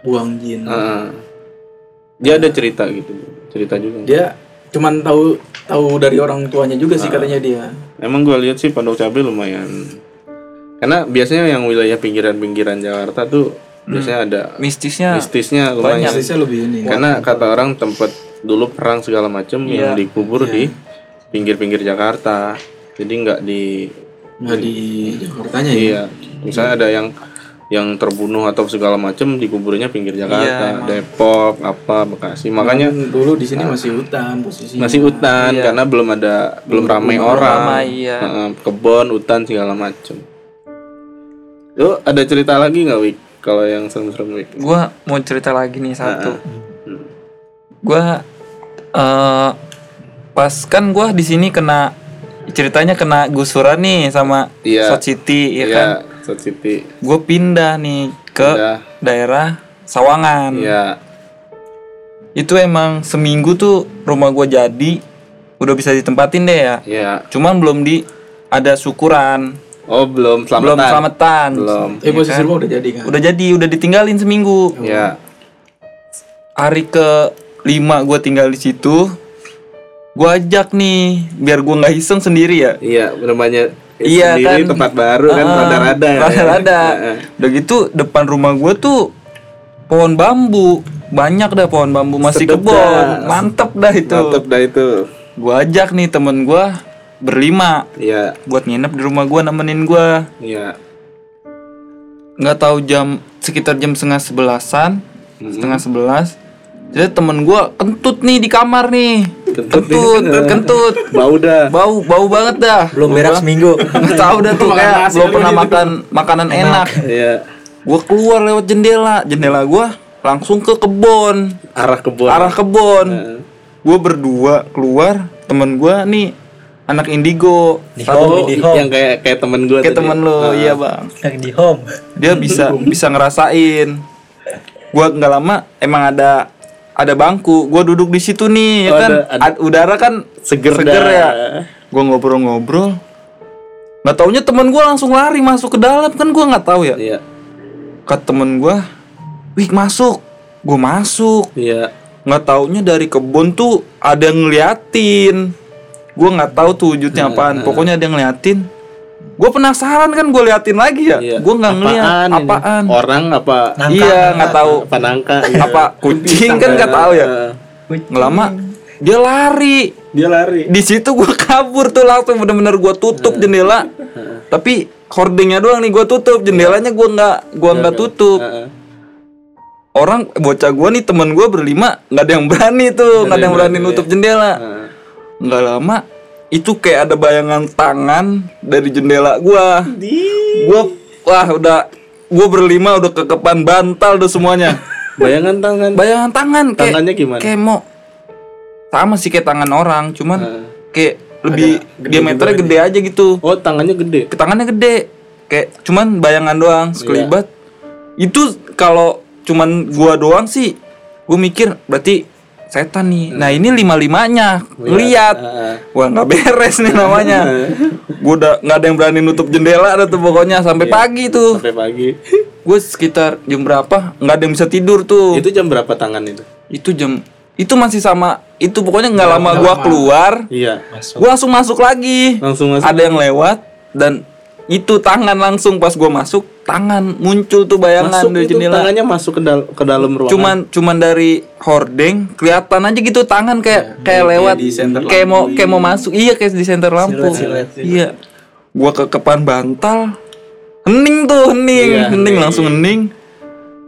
buang jin Heeh. Dia ada cerita gitu, cerita juga. dia cuman tahu tahu dari orang tuanya juga sih katanya dia Emang gue lihat sih Pondok Cabe lumayan. Karena biasanya yang wilayah pinggiran-pinggiran Jakarta tuh biasanya ada mistisnya mistisnya lumayan. Biasanya lebih ini Karena kata orang tempat dulu perang segala macam yang dikubur di pinggir-pinggir Jakarta. Jadi nggak di nggak di Jakartanya ya iya. Misalnya ada yang yang terbunuh atau segala macam dikuburnya pinggir Jakarta, Depok, apa Bekasi. Makanya Kan dulu di sini masih hutan posisinya masih hutan karena belum ada belum ramai orang. ramai, iya. Heeh, kebon, hutan segala macam. Lu ada cerita lagi nggak Wik? Kalau yang serem-serem Wik? gua mau cerita lagi nih satu Hmm. gua eh pas kan gua di sini kena ceritanya kena gusuran nih sama Iya. South City ya Iya, kan South City. gue pindah nih ke Pindah. daerah Sawangan Iya. itu emang seminggu tuh rumah gua jadi udah bisa ditempatin deh ya Iya. cuman belum di ada syukuran Oh, belum selamatan. belum selamatan Belum. eh posisi rumah udah jadi kan udah jadi udah ditinggalin seminggu Ya. hari ke lima gue tinggal di situ gue ajak nih biar gue nggak iseng sendiri ya Iya, namanya Iya sendiri kan. tempat baru kan Ah, rada-rada. ya. rada-rada. Udah gitu depan rumah gue tuh pohon bambu banyak dah pohon bambu masih Sedep kebon dah. mantep dah itu Mantep dah itu. gue ajak nih temen gue berlima Iya, buat nginep di rumah gue nemenin gue iya. nggak tahu jam sekitar jam setengah sebelasan Hmm. setengah sebelas jadi temen gue kentut nih di kamar nih Kentut kentut nih. kentut Bau dah. bau bau banget dah Belum berak seminggu. nggak tahu dah tuh kayak belum pernah makan makanan enak Iya. gue keluar lewat jendela jendela gue langsung ke kebon Arah kebun. arah kebon Heeh. gue berdua keluar temen gue nih anak indigo Di Satu- home, di home. yang kayak kayak temen gue kayak temen lo iya bang Yang di home. dia bisa bisa ngerasain gua nggak lama emang ada ada bangku gua duduk di situ nih ya Oh, kan? ada- ada- Ad- udara kan Seger, seger dah. ya. Gua ngobrol-ngobrol. Nggak taunya teman gua langsung lari masuk ke dalam kan gua nggak tahu ya? Iya. ke temen gua wih masuk. Gua masuk. Iya. nggak taunya dari kebun tuh ada yang ngeliatin. Gua nggak tahu tuh wujudnya apaan. pokoknya ada yang ngeliatin gua penasaran kan gua liatin lagi ya. Iya. gua nggak ngeliat. Apaan apaan? Orang apa? Nangka, iya nggak tahu. Apa nangka? iya. apa? Kucing kan nggak tahu ya? Nggak lama dia lari. Dia lari. di situ gua kabur tuh langsung bener-bener gua tutup jendela. Tapi hordingnya doang nih gua tutup. Jendelanya gua nggak gua nggak tutup. Heeh. orang bocah gua nih temen gua berlima nggak ada yang berani tuh nggak ada yang berani nutup jendela. Heeh. nggak lama itu kayak ada bayangan tangan dari jendela gua. Gua wah udah gua berlima udah kekepan bantal udah semuanya. Bayangan tangan. bayangan tangan kayak Tangannya gimana? kayak mau. Sama sih kayak tangan orang cuman Heeh. kayak lebih diameternya gede aja gitu. Oh, tangannya gede. ke tangannya gede. Kayak cuman bayangan doang sekelibat. Itu kalau cuman gua doang sih gua mikir berarti setan nih. Nah. Ini lima limanya ngeliat Heeh. wah nggak beres nih namanya. Gua udah nggak ada yang berani nutup jendela ada tuh pokoknya sampai pagi tuh. Sampai pagi. gue sekitar jam berapa? Nggak ada yang bisa tidur tuh. Itu jam berapa tangan itu? itu jam itu masih sama itu pokoknya nggak lama gua keluar Iya. gua langsung masuk lagi. Langsung masuk. ada yang lewat dan itu tangan langsung pas gua masuk tangan muncul tuh bayangan Masuk dari itu jendela. tangannya masuk ke, dal- ke dalam ruangan. cuman cuman dari hordeng kelihatan aja gitu tangan kayak kayak lewat center kayak mau kayak mau masuk. Iya kayak di center lampu. siluet. iya. Gua kekepan bantal hening tuh hening Iya, hening langsung hening.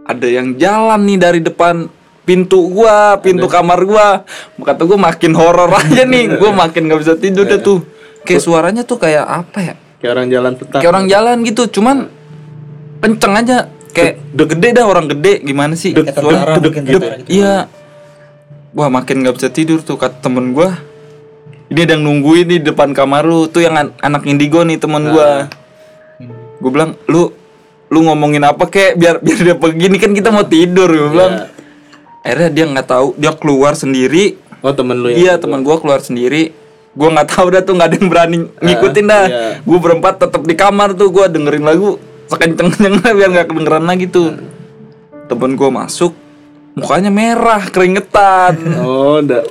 Ada yang jalan nih dari depan pintu gua pintu kamar gua. Kata gua makin horor aja nih gua makin nggak bisa tidur deh tuh. Kayak suaranya tuh kayak apa ya kayak orang jalan petang. kayak orang jalan gitu cuman kenceng aja. Kayak udah gede dah orang gede gimana sih? Gitu. iya. Wah makin nggak bisa tidur tuh kata temen gua. Ini ada yang nungguin di depan kamar lu. Tuh yang an- anak indigo nih temen gua. Gua bilang lu lu ngomongin apa kek? Biar biar dia pergi. Ini kan kita mau tidur gua bilang. Akhirnya dia nggak tahu dia keluar sendiri. Oh, temen lu ya. iya teman gua keluar sendiri gua nggak tahu dah tuh nggak ada yang berani ngikutin dah iya. gua berempat tetap di kamar tuh gua dengerin lagu sekenceng kencengnya biar nggak kedengeran lagi tuh temen gua masuk mukanya merah keringetan Oh, udah.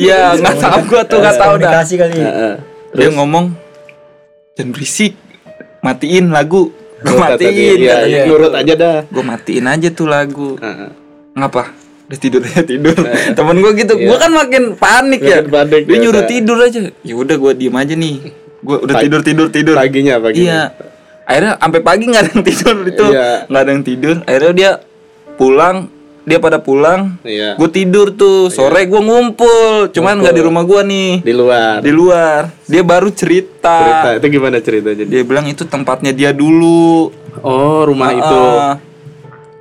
iya nggak tahu gua tuh nggak tahu dah kali. Heeh. dia ngomong jangan berisik matiin lagu Oh, kata dia, matiin dia. nurut aja dah. gua matiin aja tuh lagu Heeh. ngapa udah tidur aja tidur. Temen gue gitu. Gue kan makin panik ya. Panik, dia ya nyuruh tidur aja. Ya udah gue diem aja nih. Gue udah tidur tidur tidur. Paginya, paginya. iya. Akhirnya sampai pagi nggak ada yang tidur itu Iya. nggak ada yang tidur. Akhirnya dia pulang. Dia pada pulang. Iya. gue tidur tuh. Sore gue ngumpul. Cuman nggak di rumah gue nih. Di luar. di luar. Dia baru cerita, Cerita. Itu gimana ceritanya? dia bilang itu tempatnya dia dulu. Oh, rumah itu.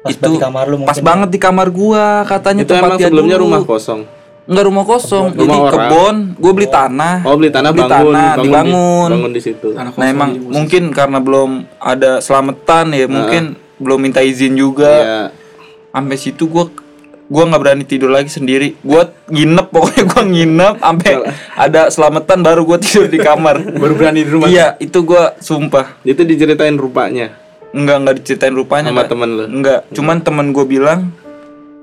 Pas itu di kamar lu pas mungkin. banget di kamar gua katanya Itu emang tempat dia sebelumnya dulu. rumah kosong. Enggak rumah kosong, Rumah jadi orang. kebon. Gue beli tanah. Oh, beli tanah Beli bangun, tanah, bangun dibangun. Di, bangun di situ. Tanah Nah emang mungkin karena belum ada selamatan ya, mungkin belum minta izin juga. Iya. Sampai situ gua gua nggak berani tidur lagi sendiri. Gua nginep pokoknya gua nginep sampai ada selamatan baru gua tidur di kamar. baru berani di rumah iya, itu gua sumpah. Itu diceritain rupanya Enggak enggak diceritain rupanya. sama temen lu. Enggak, cuman temen gue bilang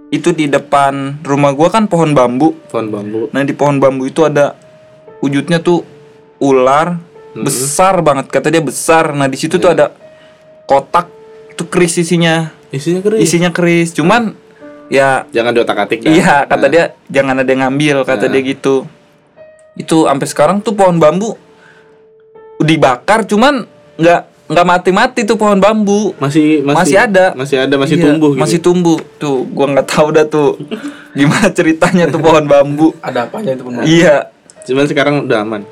itu di depan rumah gua kan pohon bambu. Pohon bambu. Nah di pohon bambu itu ada wujudnya tuh ular besar banget kata dia besar. Nah di situ tuh ada kotak itu keris isinya Isinya kering. isinya keris. Cuman ya Jangan diotak-atik dah. iya kata dia jangan ada yang ngambil kata dia gitu. Itu sampai sekarang tuh pohon bambu dibakar cuman nggak nggak mati-mati tuh pohon bambu. Masih masih Masih ada. Masih ada, masih Iya, tumbuh gitu. Masih tumbuh. Tuh, gua nggak tahu dah tuh gimana ceritanya tuh pohon bambu. ada apa aja itu pun Iya, Cuman sekarang udah aman.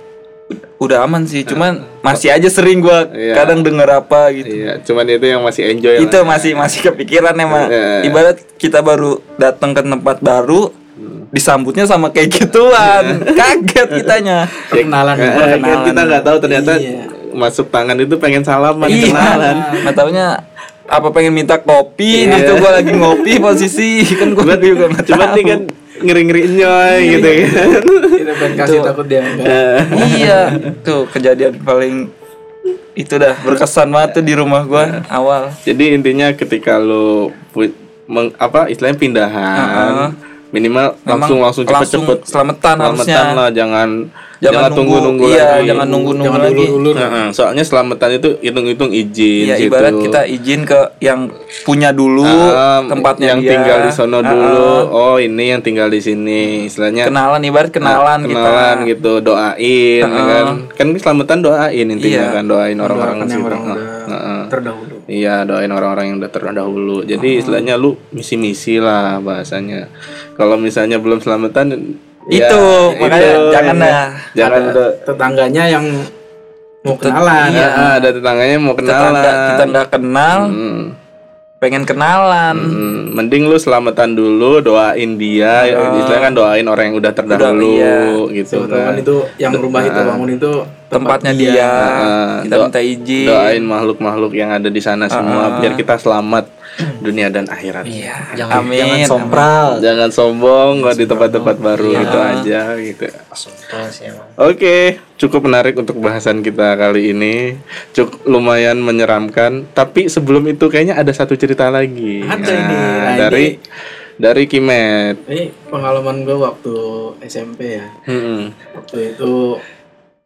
udah aman sih. Cuman masih aja sering gua Iya. kadang denger apa gitu. Iya, cuman itu yang masih enjoy Itu lah. masih masih kepikiran emang. Iya. Ibarat kita baru datang ke tempat baru, Hmm. disambutnya sama kayak gituan. Kaget kitanya. perkenalan ya. kan kita nggak tahu ternyata Iya. Masuk tangan itu pengen salaman Iya. kenalan. Nggak taunya apa pengen minta kopi, Iya. gitu gua lagi ngopi posisi kan gua juga nggak Cuman nih kan ngeri-ngeri enjoy gitu kan. kita pengen kasih takut dia iya tuh kejadian paling itu dah berkesan banget tuh di rumah gua awal Jadi intinya ketika lo meng, apa istilahnya pindahan, Heeh. Minimal langsung langsung cepet-cepet selamatan harusnya. selamatan lah jangan Jangan jangan nunggu, tunggu-nunggu iya, lagi. jangan nunggu-nunggu Jangan lagi. ulur-ulur. Heeh, soalnya selamatan itu hitung-hitung izin Iya, gitu. ibarat kita izin ke yang punya dulu Ah, tempatnya yang dia. tinggal di sono Ah, dulu. Oh, ini yang tinggal di sini. Istilahnya Kenalan ibarat kenalan, Nah, kenalan kita. gitu, doain ya kan. Kan selamatan doain intinya Iya. kan doain orang-orang situ. orang Heeh, udah heeh. terdahulu. Iya, doain orang-orang yang udah terdahulu. Jadi istilahnya lu misi-misi lah bahasanya. Kalau misalnya belum selamatan ya, Itu, makanya itu. jangan dah. Jangan Ada tetangganya yang mau kenalan. Iya, ada tetangganya mau kenalan. Tetangga kita nggak kenal, Hmm. Pengen kenalan. Hmm, mending lu selamatan dulu, doain dia, istilahnya kan doain orang yang udah terdahulu iya. gitu tahu kan. itu yang rumah itu bangun itu Tempatnya dia, Heeh, kita do- minta izin. Doain makhluk-makhluk yang ada di sana semua biar kita selamat dunia dan akhirat. Iya, Jangan, amin. jangan sompral. Jangan sombong nggak di tempat-tempat baru itu aja gitu. Oke, cukup menarik untuk bahasan kita kali ini. Cukup lumayan menyeramkan, tapi sebelum itu kayaknya ada satu cerita lagi. Ada ini. Nah, dari dari Kimet. Ini pengalaman gue waktu SMP ya. Mm-mm. Waktu itu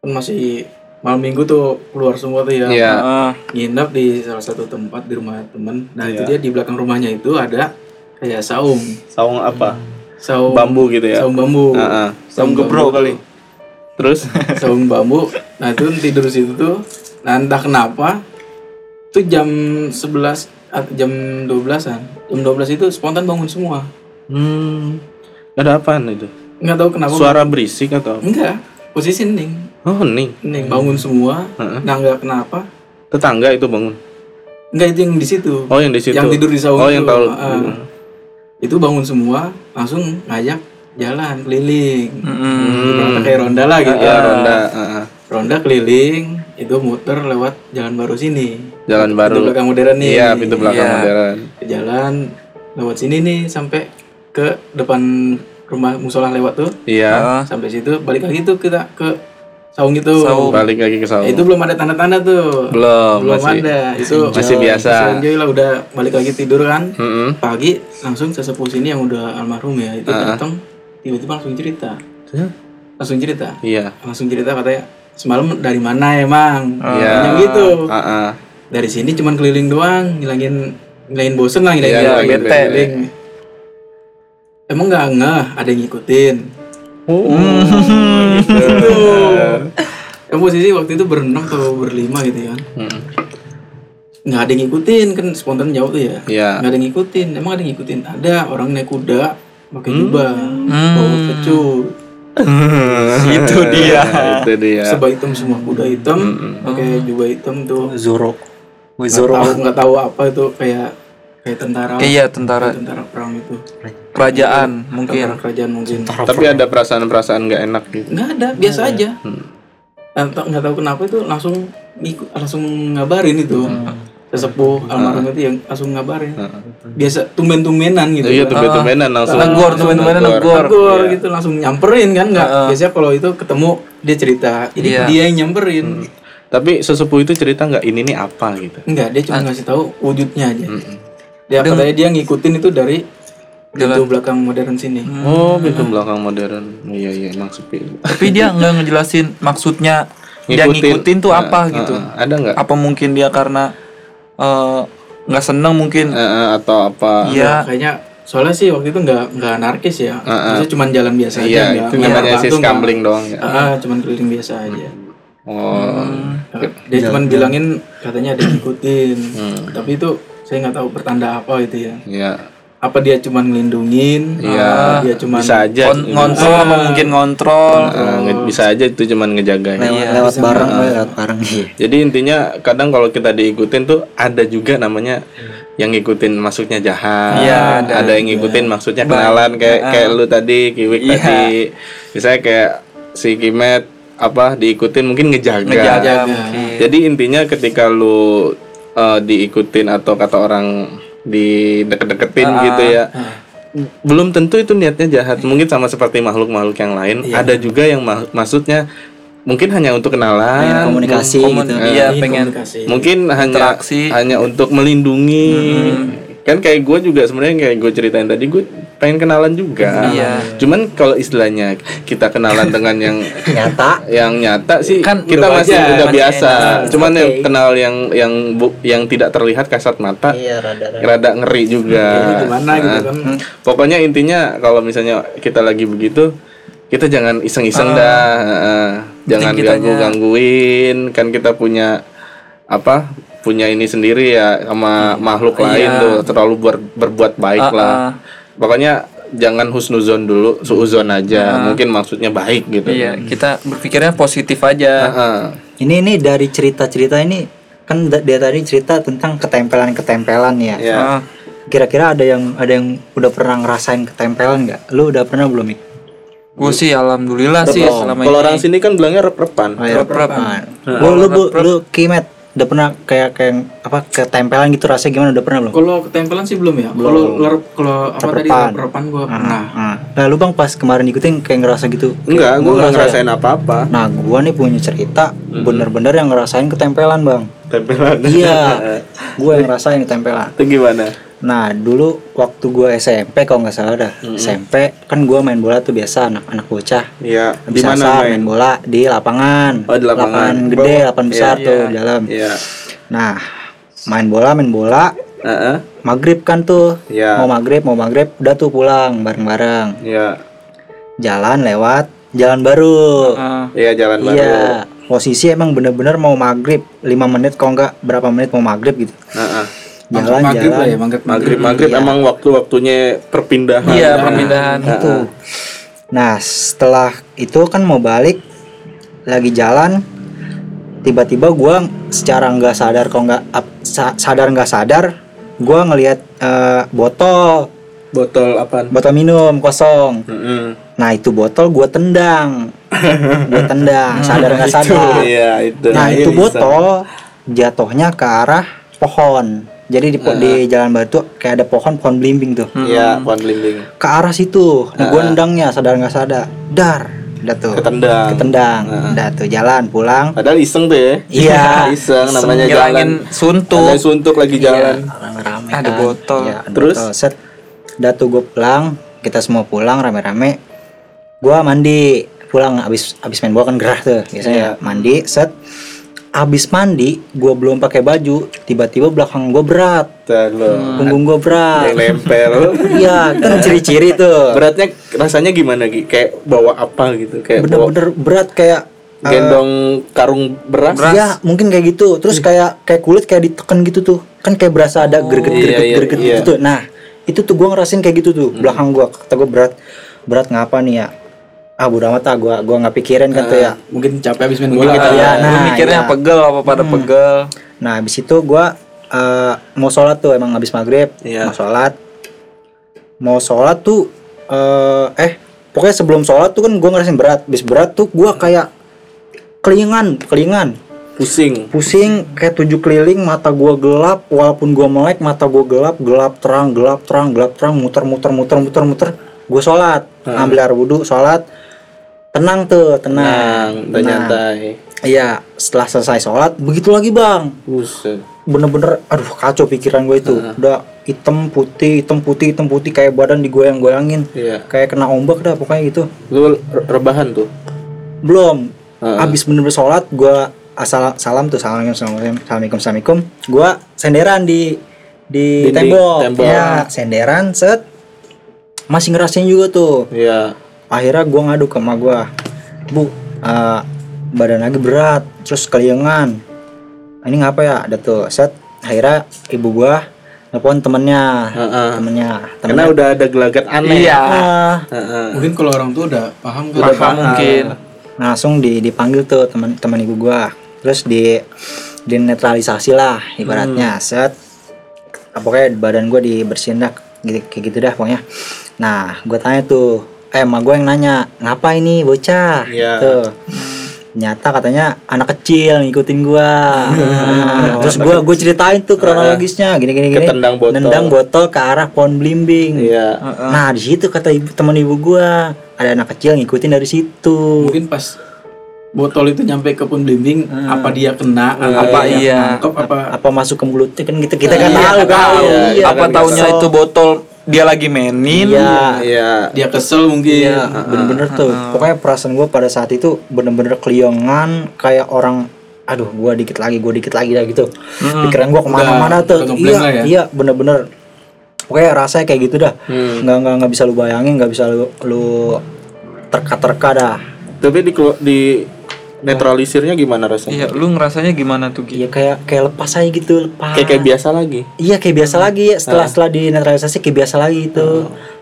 kan masih malam minggu tuh keluar semua tuh ya. Iya. Heeh. Nginep di salah satu tempat di rumah temen. Nah itu dia di belakang rumahnya itu ada kayak saung, Saung apa? saung Bambu gitu ya. saung bambu, Heeh. Saung gebro kali. Terus saung bambu. Nah itu tidur di situ tuh. Nah entah kenapa tuh jam 11 atau jam 12-an. Jam 12 itu spontan bangun semua. hmm, ada apaan itu? Nggak tahu kenapa. Suara berisik atau? Enggak, posisi hening. Oh, nih. Hening bangun semua. Nah nggak kenapa. Tetangga itu bangun. Enggak itu yang di situ. Oh, yang di situ. Yang tidur di saung Oh, yang tahu. Ah. Itu bangun semua, langsung ngajak jalan keliling. Ibaratnya kayak ronda lah gitu. Ya, ronda. Heeh. Ronda keliling, itu muter lewat jalan baru sini. Jalan Pintu baru. belakang modern nih. Iya, pintu belakang Iya. modern. Jalan lewat sini nih sampai ke depan rumah musola lewat tuh. Iya. Sampai situ balik lagi tuh kita ke saung itu. Balik lagi ke saung. Itu belum ada tanda-tanda tuh. belum, belum masih. ada. Itu masih biasa. masih enjoy lah udah balik lagi tidur kan. Mm-mm. Pagi langsung sesepuh sini yang udah almarhum ya itu datang tiba-tiba langsung cerita. Langsung cerita. Iya. Langsung cerita katanya semalam dari mana emang? Iya. Yang gitu. Heeh. Dari sini cuman keliling doang, ngilangin ngilangin bosen lah, ngilangin, Iya, ngilangin ngilangin bete. bete. Emang nggak ngeh ada yang ngikutin. Oh, Gitu. Yang posisi waktu itu berenam atau berlima gitu kan. Mm. Nggak ada yang ngikutin kan spontan jauh tuh ya. Iya. Nggak ada yang ngikutin. Emang ada yang ngikutin? Ada orang naik kuda pakai Hmm. jubah, bawa kecut. Itu dia. itu dia. Sebab hitam semua kuda hitam, pakai jubah hitam tuh. Zoro. Wih, Nggak Zoro. tahu nggak tahu apa itu kayak kayak tentara. Iya, tentara kayak tentara perang itu. kerajaan mungkin. Tentara kerajaan mungkin. Tapi ada perasaan-perasaan nggak enak gitu. Nggak ada, biasa Iya. aja. Dan tak- nggak tahu kenapa itu langsung langsung ngabarin itu. Sesepuh almarhum itu yang langsung ngabarin. Biasa tumben-tumbenan gitu. Iya, tumben-tumbenan langsung. Negor, teman-teman negor. Negor gitu langsung nyamperin kan nggak biasanya kalau itu ketemu dia cerita jadi Iya. dia yang nyamperin Tapi sesepuh itu cerita nggak ini nih apa gitu. enggak dia cuma ngasih tahu wujudnya aja dia katanya dia ngikutin itu dari pintu belakang modern sini Oh, pintu belakang modern. Iya, iya, emang sepi. Tapi dia nggak ngejelasin maksudnya dia ngikutin tuh apa gitu. Heeh, ada nggak? Apa mungkin dia karena eh, nggak senang mungkin? Eh, eh, atau apa? Iya. kayaknya soalnya sih waktu itu nggak nggak anarkis ya Maksudnya cuma jalan biasa aja Iya, nggak- itu nggak namanya batu, si nggak- scambling doang ya. Ah, cuman keliling biasa aja Oh, dia cuman bilangin katanya ada ngikutin Hmm. tapi itu saya nggak tahu pertanda apa itu ya iya. apa dia cuman ngelindungin Iya. dia cuman Bisa aja. Kon- ngontrol apa mungkin ngontrol? Nge- bisa aja itu cuman ngejaga. Lewat, lewat bareng, woy, lewat bareng. Iya. Jadi intinya kadang kalau kita diikutin tuh ada juga namanya yang ngikutin maksudnya jahat. Iya, ada, ada. yang ngikutin maksudnya kenalan kayak kayak lu tadi, Kiwik Iya. tadi. Misalnya kayak si Kimet apa diikutin mungkin ngejaga. Ngejaga mungkin. Jadi intinya ketika lu uh, diikutin atau kata orang di deket-deketin gitu ya. Belum tentu itu niatnya jahat. Mungkin sama seperti makhluk-makhluk yang lain. Ada juga yang ma- maksudnya mungkin hanya untuk kenalan, Pengen komunikasi Komun- gitu. Iya, Ingin pengen komunikasi. mungkin hanya Interaksi. hanya untuk melindungi kan kayak gue juga sebenarnya kayak gue ceritain tadi gue pengen kenalan juga. Iya. Cuman kalau istilahnya kita kenalan dengan yang Nyata. yang nyata sih Kan kita udah masih wajar, udah masih biasa. enak. Cuman yang Oke. kenal yang yang bu- yang tidak terlihat kasat mata Iya rada rada. rada ngeri juga. Gimana gitu Nah, kan. Pokoknya intinya kalau misalnya kita lagi begitu, kita jangan iseng-iseng dah, heeh. jangan kitanya- ganggu gangguin. Kan kita punya apa? Punya ini sendiri ya sama makhluk lain tuh terlalu ber- berbuat baik Ah, lah. Pokoknya jangan husnuzon dulu, suuzon aja. Mungkin maksudnya baik gitu. Iya, kita berpikirnya positif aja. Heeh. Ini ini dari cerita-cerita ini kan dia tadi cerita tentang ketempelan-ketempelan ya. Iya. Ah, Kira-kira ada yang ada yang udah pernah ngerasain ketempelan nggak? Lu udah pernah belum? Ik? Gue sih alhamdulillah sih selama Kalau ini. orang sini kan bilangnya rep-repan. Oh, ya, Rep-rep. pernah. Lu lu bu, lu Kimet udah pernah kayak kayak apa ketempelan gitu rasanya gimana udah pernah belum? Kalau ketempelan sih belum ya. Kalau kalau apa tadi repan gua pernah. Nah, nah lu bang pas kemarin ikutin kayak ngerasa gitu. Enggak, Kayak gue nggak ngerasa ya? ngerasain apa-apa. Nah, gua nih punya cerita bener-bener yang ngerasain ketempelan, Bang. Tempelan. Iya. gua yang ngerasain ketempelan. Itu gimana? Nah, dulu waktu gua SMP kalau nggak salah dah. SMP kan gua main bola tuh biasa anak-anak bocah. Iya. Habis Di mana main? main bola di lapangan. Oh, di lapangan. gede, lapangan besar Iya, tuh di dalam. Iya. Nah, main bola, main bola, Heeh. maghrib kan tuh. Iya. Mau maghrib, mau maghrib, udah tuh pulang bareng-bareng. Iya. Jalan lewat jalan baru. Iya jalan baru. Iya, posisi emang bener-bener mau maghrib 5 menit kalau enggak berapa menit mau maghrib gitu. Heeh. Jalan maghrib jalan. lah ya, maghrib. Maghrib maghrib emang waktu-waktunya perpindahan. iya perpindahan Itu. Nah, setelah itu kan mau balik lagi jalan tiba-tiba gua secara nggak sadar kalau nggak sadar nggak sadar gua ngelihat eh, botol Botol apaan? botol minum kosong Heeh. nah itu botol gua tendang gua tendang sadar nggak sadar Iya itu. Nah Iya, itu botol jatuhnya ke arah pohon. Jadi di, po- di jalan batu kayak ada pohon pohon belimbing tuh. Iya, pohon belimbing. Ke arah situ. Nah, gue nendangnya sadar nggak sadar. Dar. Udah tuh. Ketendang. Ketendang. Udah tuh jalan pulang. Padahal iseng tuh ya. Iya. iseng namanya jalan. suntuk Ada suntuk lagi jalan. Rame-rame Ada kan. botol. Iya, ada Terus? botol. Set. Udah tuh gue pulang. Kita semua pulang rame-rame. Gua mandi pulang abis abis main bola kan gerah tuh biasanya mandi set abis mandi gua belum pakai baju. Tiba-tiba belakang gua berat. Lo. punggung gua berat. Yang nempel. iya kan ciri-ciri tuh. Beratnya rasanya gimana Gi? Kayak bawa apa gitu? Kayak bawa bener-bener berat kayak eh, gendong karung beras. ya mungkin kayak gitu. Terus kayak kayak kulit kayak ditekan gitu tuh. Kan kayak berasa ada greget greget iya, iya, greget iya. gitu tuh. Nah itu tuh gua ngerasain kayak gitu tuh. Belakang gua kata gua berat. Berat ngapa nih ya ah bodo amat ah gua gua nggak pikirin kan tuh ya Mungkin capek habis main bola. kita- ya Lu nah mikirnya iya. pegel apa pada pegel Nah, habis itu gua eh, mau sholat tuh emang habis maghrib, Iya. mau sholat. Mau sholat tuh eh eh pokoknya sebelum sholat tuh kan gua ngerasain berat. Habis berat tuh gua kayak kelingan, kelingan, Pusing. pusing kayak tujuh keliling, mata gua gelap, walaupun gua melek mata gua gelap, gelap terang, gelap terang, gelap terang, muter muter muter muter muter. Gua sholat, ambil air wudhu, sholat, tenang tuh, tenang, nyantai. Iya, setelah selesai sholat, begitu lagi bang Buset. bener-bener aduh kacau pikiran gue itu udah hitam putih hitam putih hitam putih kayak badan digoyang-goyangin Iya. kayak kena ombak dah pokoknya gitu Lu re- rebahan tuh. belum Heeh. abis bener-bener sholat gue asal salam tuh assalamualaikum assalamualaikum assalamualaikum assalamualaikum gue senderan di di Dinding, tembok tembok. ya senderan set masih ngerasain juga tuh Iya. Akhirnya gue ngadu ke emak gue bu eh, badan lagi berat terus keliengan. Ini ngapa ya? Ada tuh set. Akhirnya ibu gue nelfon temennya. Heeh. temennya Karena temennya udah ada gelagat aneh. Iya. ah, Heeh. Mungkin kalau orang tua udah paham kan. Udah paham. Mungkin. Langsung di, dipanggil tuh teman teman ibu gue terus di dinetralisasi lah ibaratnya. Set. Pokoknya badan gue dibersihin dah gitu, kayak gitu dah pokoknya. Nah gue tanya tuh eh emak gue yang nanya ngapa ini bocah Iya. tuh nyata katanya anak kecil ngikutin gua Nah, terus gua gue ceritain tuh kronologisnya gini gini gini Ketendang botol. nendang botol ke arah pohon belimbing Iya. nah di situ kata ibu teman ibu gua ada anak kecil ngikutin dari situ Mungkin pas botol itu nyampe ke pembimbing apa dia kena Apa dia iya. nangkep, apa apa masuk ke mulutnya kan gitu kita kan Iya, tahu kan tahu. Iya, apa kan, taunya kesel. itu botol dia lagi mainin iya Iya. dia kesel mungkin Iya, bener-bener tuh. Pokoknya perasaan gue pada saat itu bener-bener keliongan kayak orang, aduh, gue dikit lagi, gue dikit lagi dah gitu. Pikiran gue ke mana-mana tuh. Iya, lah ya? iya, bener-bener. Pokoknya rasanya kayak gitu dah. Nggak nggak nggak bisa lu bayangin, nggak bisa lu lu terka-terka dah. Tapi di di netralisirnya gimana rasanya? iya lu ngerasanya gimana tuh Gi? Iya kayak kayak lepas aja gitu, lepas. Kayak kayak biasa lagi. Iya kayak biasa lagi setelah setelah dinetralisasi kayak biasa lagi itu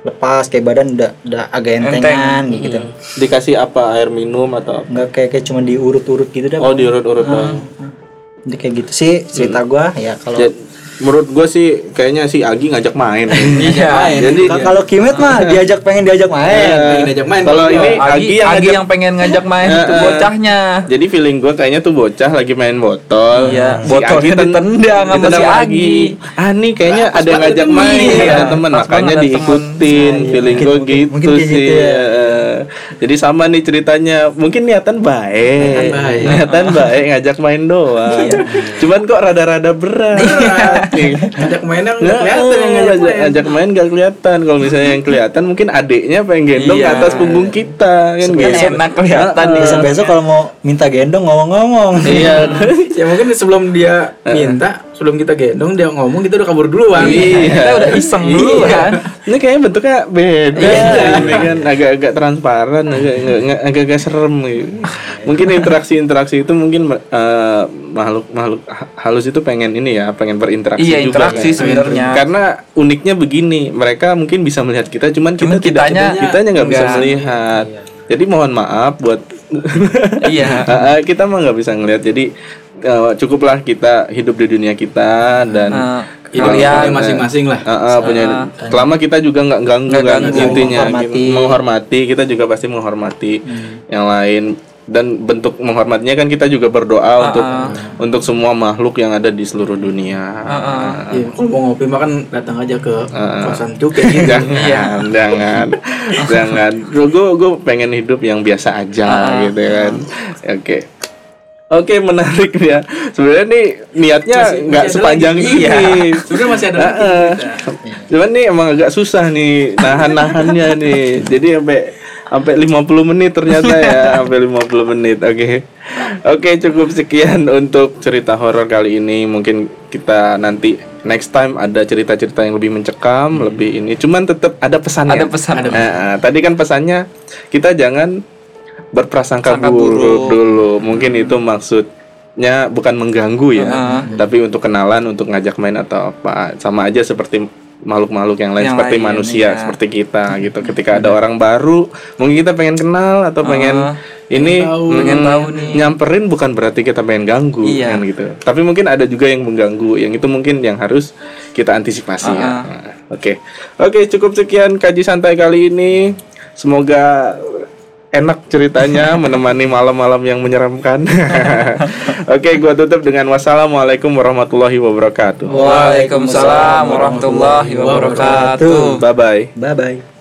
lepas kayak badan udah udah agak entengan gitu Dikasih apa air minum atau apa? nggak kayak kayak cuma diurut-urut gitu dah Oh diurut-urut doang. Jadi kayak gitu sih cerita gua ya kalau menurut gue sih kayaknya si Agi ngajak main. Iya. Jadi Ka- kalau Kimet mah diajak pengen diajak main. pengen diajak main Kalau ini Agi, Agi yang Agi yang pengen ngajak main itu bocahnya Jadi feeling gue kayaknya tuh bocah lagi main botol. Iya, Si Agi ten- ditendang sama si lagi. Agi. Ah nih kayaknya ada yang ngajak main Iya, ada teman pas makanya diikutin. temen. Feeling gue gitu kayak sih. gitu ya. Eh, Jadi sama nih ceritanya. Mungkin niatan baik. Niatan baik. Niatan baik ngajak main doang. Cuman kok rada-rada berat. Nih. ngajak mainnya nggak Nggak, kelihatan yang ngajak ngajak, main ngajak main gak kelihatan. Kalau misalnya yang kelihatan mungkin adiknya pengen gendong Iya. atas punggung kita kan gitu. enak kelihatan nih Besok besok kalau mau minta gendong ngomong-ngomong. Iya. ya mungkin sebelum dia minta sebelum kita gendong dia ngomong kita udah kabur duluan Iya. kita udah iseng dulu kan Ini kayaknya bentuknya beda, ini kan agak-agak transparan, agak agak- agak-agak serem gitu. Mungkin interaksi-interaksi itu mungkin eh, makhluk-makhluk ha- halus itu pengen ini ya, pengen berinteraksi Iya, juga. interaksi kan. sebenarnya. Karena uniknya begini, mereka mungkin bisa melihat kita, cuman kita Cuman tidak, kitanya kitanya nggak bisa melihat. Jadi mohon maaf buat Iya. Ah, kita mah nggak bisa ngelihat. Jadi eh, cukuplah kita hidup di dunia kita dan kalian kita masing-masing lah Ah, ah, punya selama kita juga nggak ganggu Nggak kan ganggu, intinya menghormati. gitu. menghormati kita juga pasti menghormati yang lain dan bentuk menghormatinya kan kita juga berdoa untuk untuk semua makhluk yang ada di seluruh dunia. Iya, kalau mau ngopi makan datang aja ke Ah. kosan cukai gitu. jangan, jangan, jangan. Gue gue pengen hidup yang biasa aja gitu kan. Oke. Oke menarik ya. Sebenarnya nih niatnya nggak sepanjang lagi. ini. Iya. Sebenarnya masih ada lagi. Cuman nih emang agak susah nih nahan-nahannya nih. Jadi sampai sampai 50 menit ternyata ya, sampai 50 menit. Oke. Oke, cukup sekian untuk cerita horor kali ini. Mungkin kita nanti next time ada cerita-cerita yang lebih mencekam, lebih ini. Cuman tetap ada pesannya. Ada pesan. Eh, tadi kan pesannya kita jangan berprasangka Sangka buruk, buruk. dulu. Mungkin itu maksudnya bukan mengganggu ya, tapi untuk kenalan, untuk ngajak main atau apa. Sama aja seperti makhluk-makhluk yang lain Yang seperti lain, manusia, iya. seperti kita gitu. Ketika ada orang baru, mungkin kita pengen kenal atau pengen ini tahu. mm, Pengen tahu nih. nyamperin bukan berarti kita pengen ganggu Iya. kan gitu. Tapi mungkin ada juga yang mengganggu, yang itu mungkin yang harus kita antisipasi ya. Nah, Oke. Oke, cukup sekian kaji santai kali ini. Semoga enak ceritanya menemani malam-malam yang menyeramkan. Oke, gua tutup dengan wassalamualaikum warahmatullahi wabarakatuh. Waalaikumsalam warahmatullahi wabarakatuh Bye bye. Bye bye.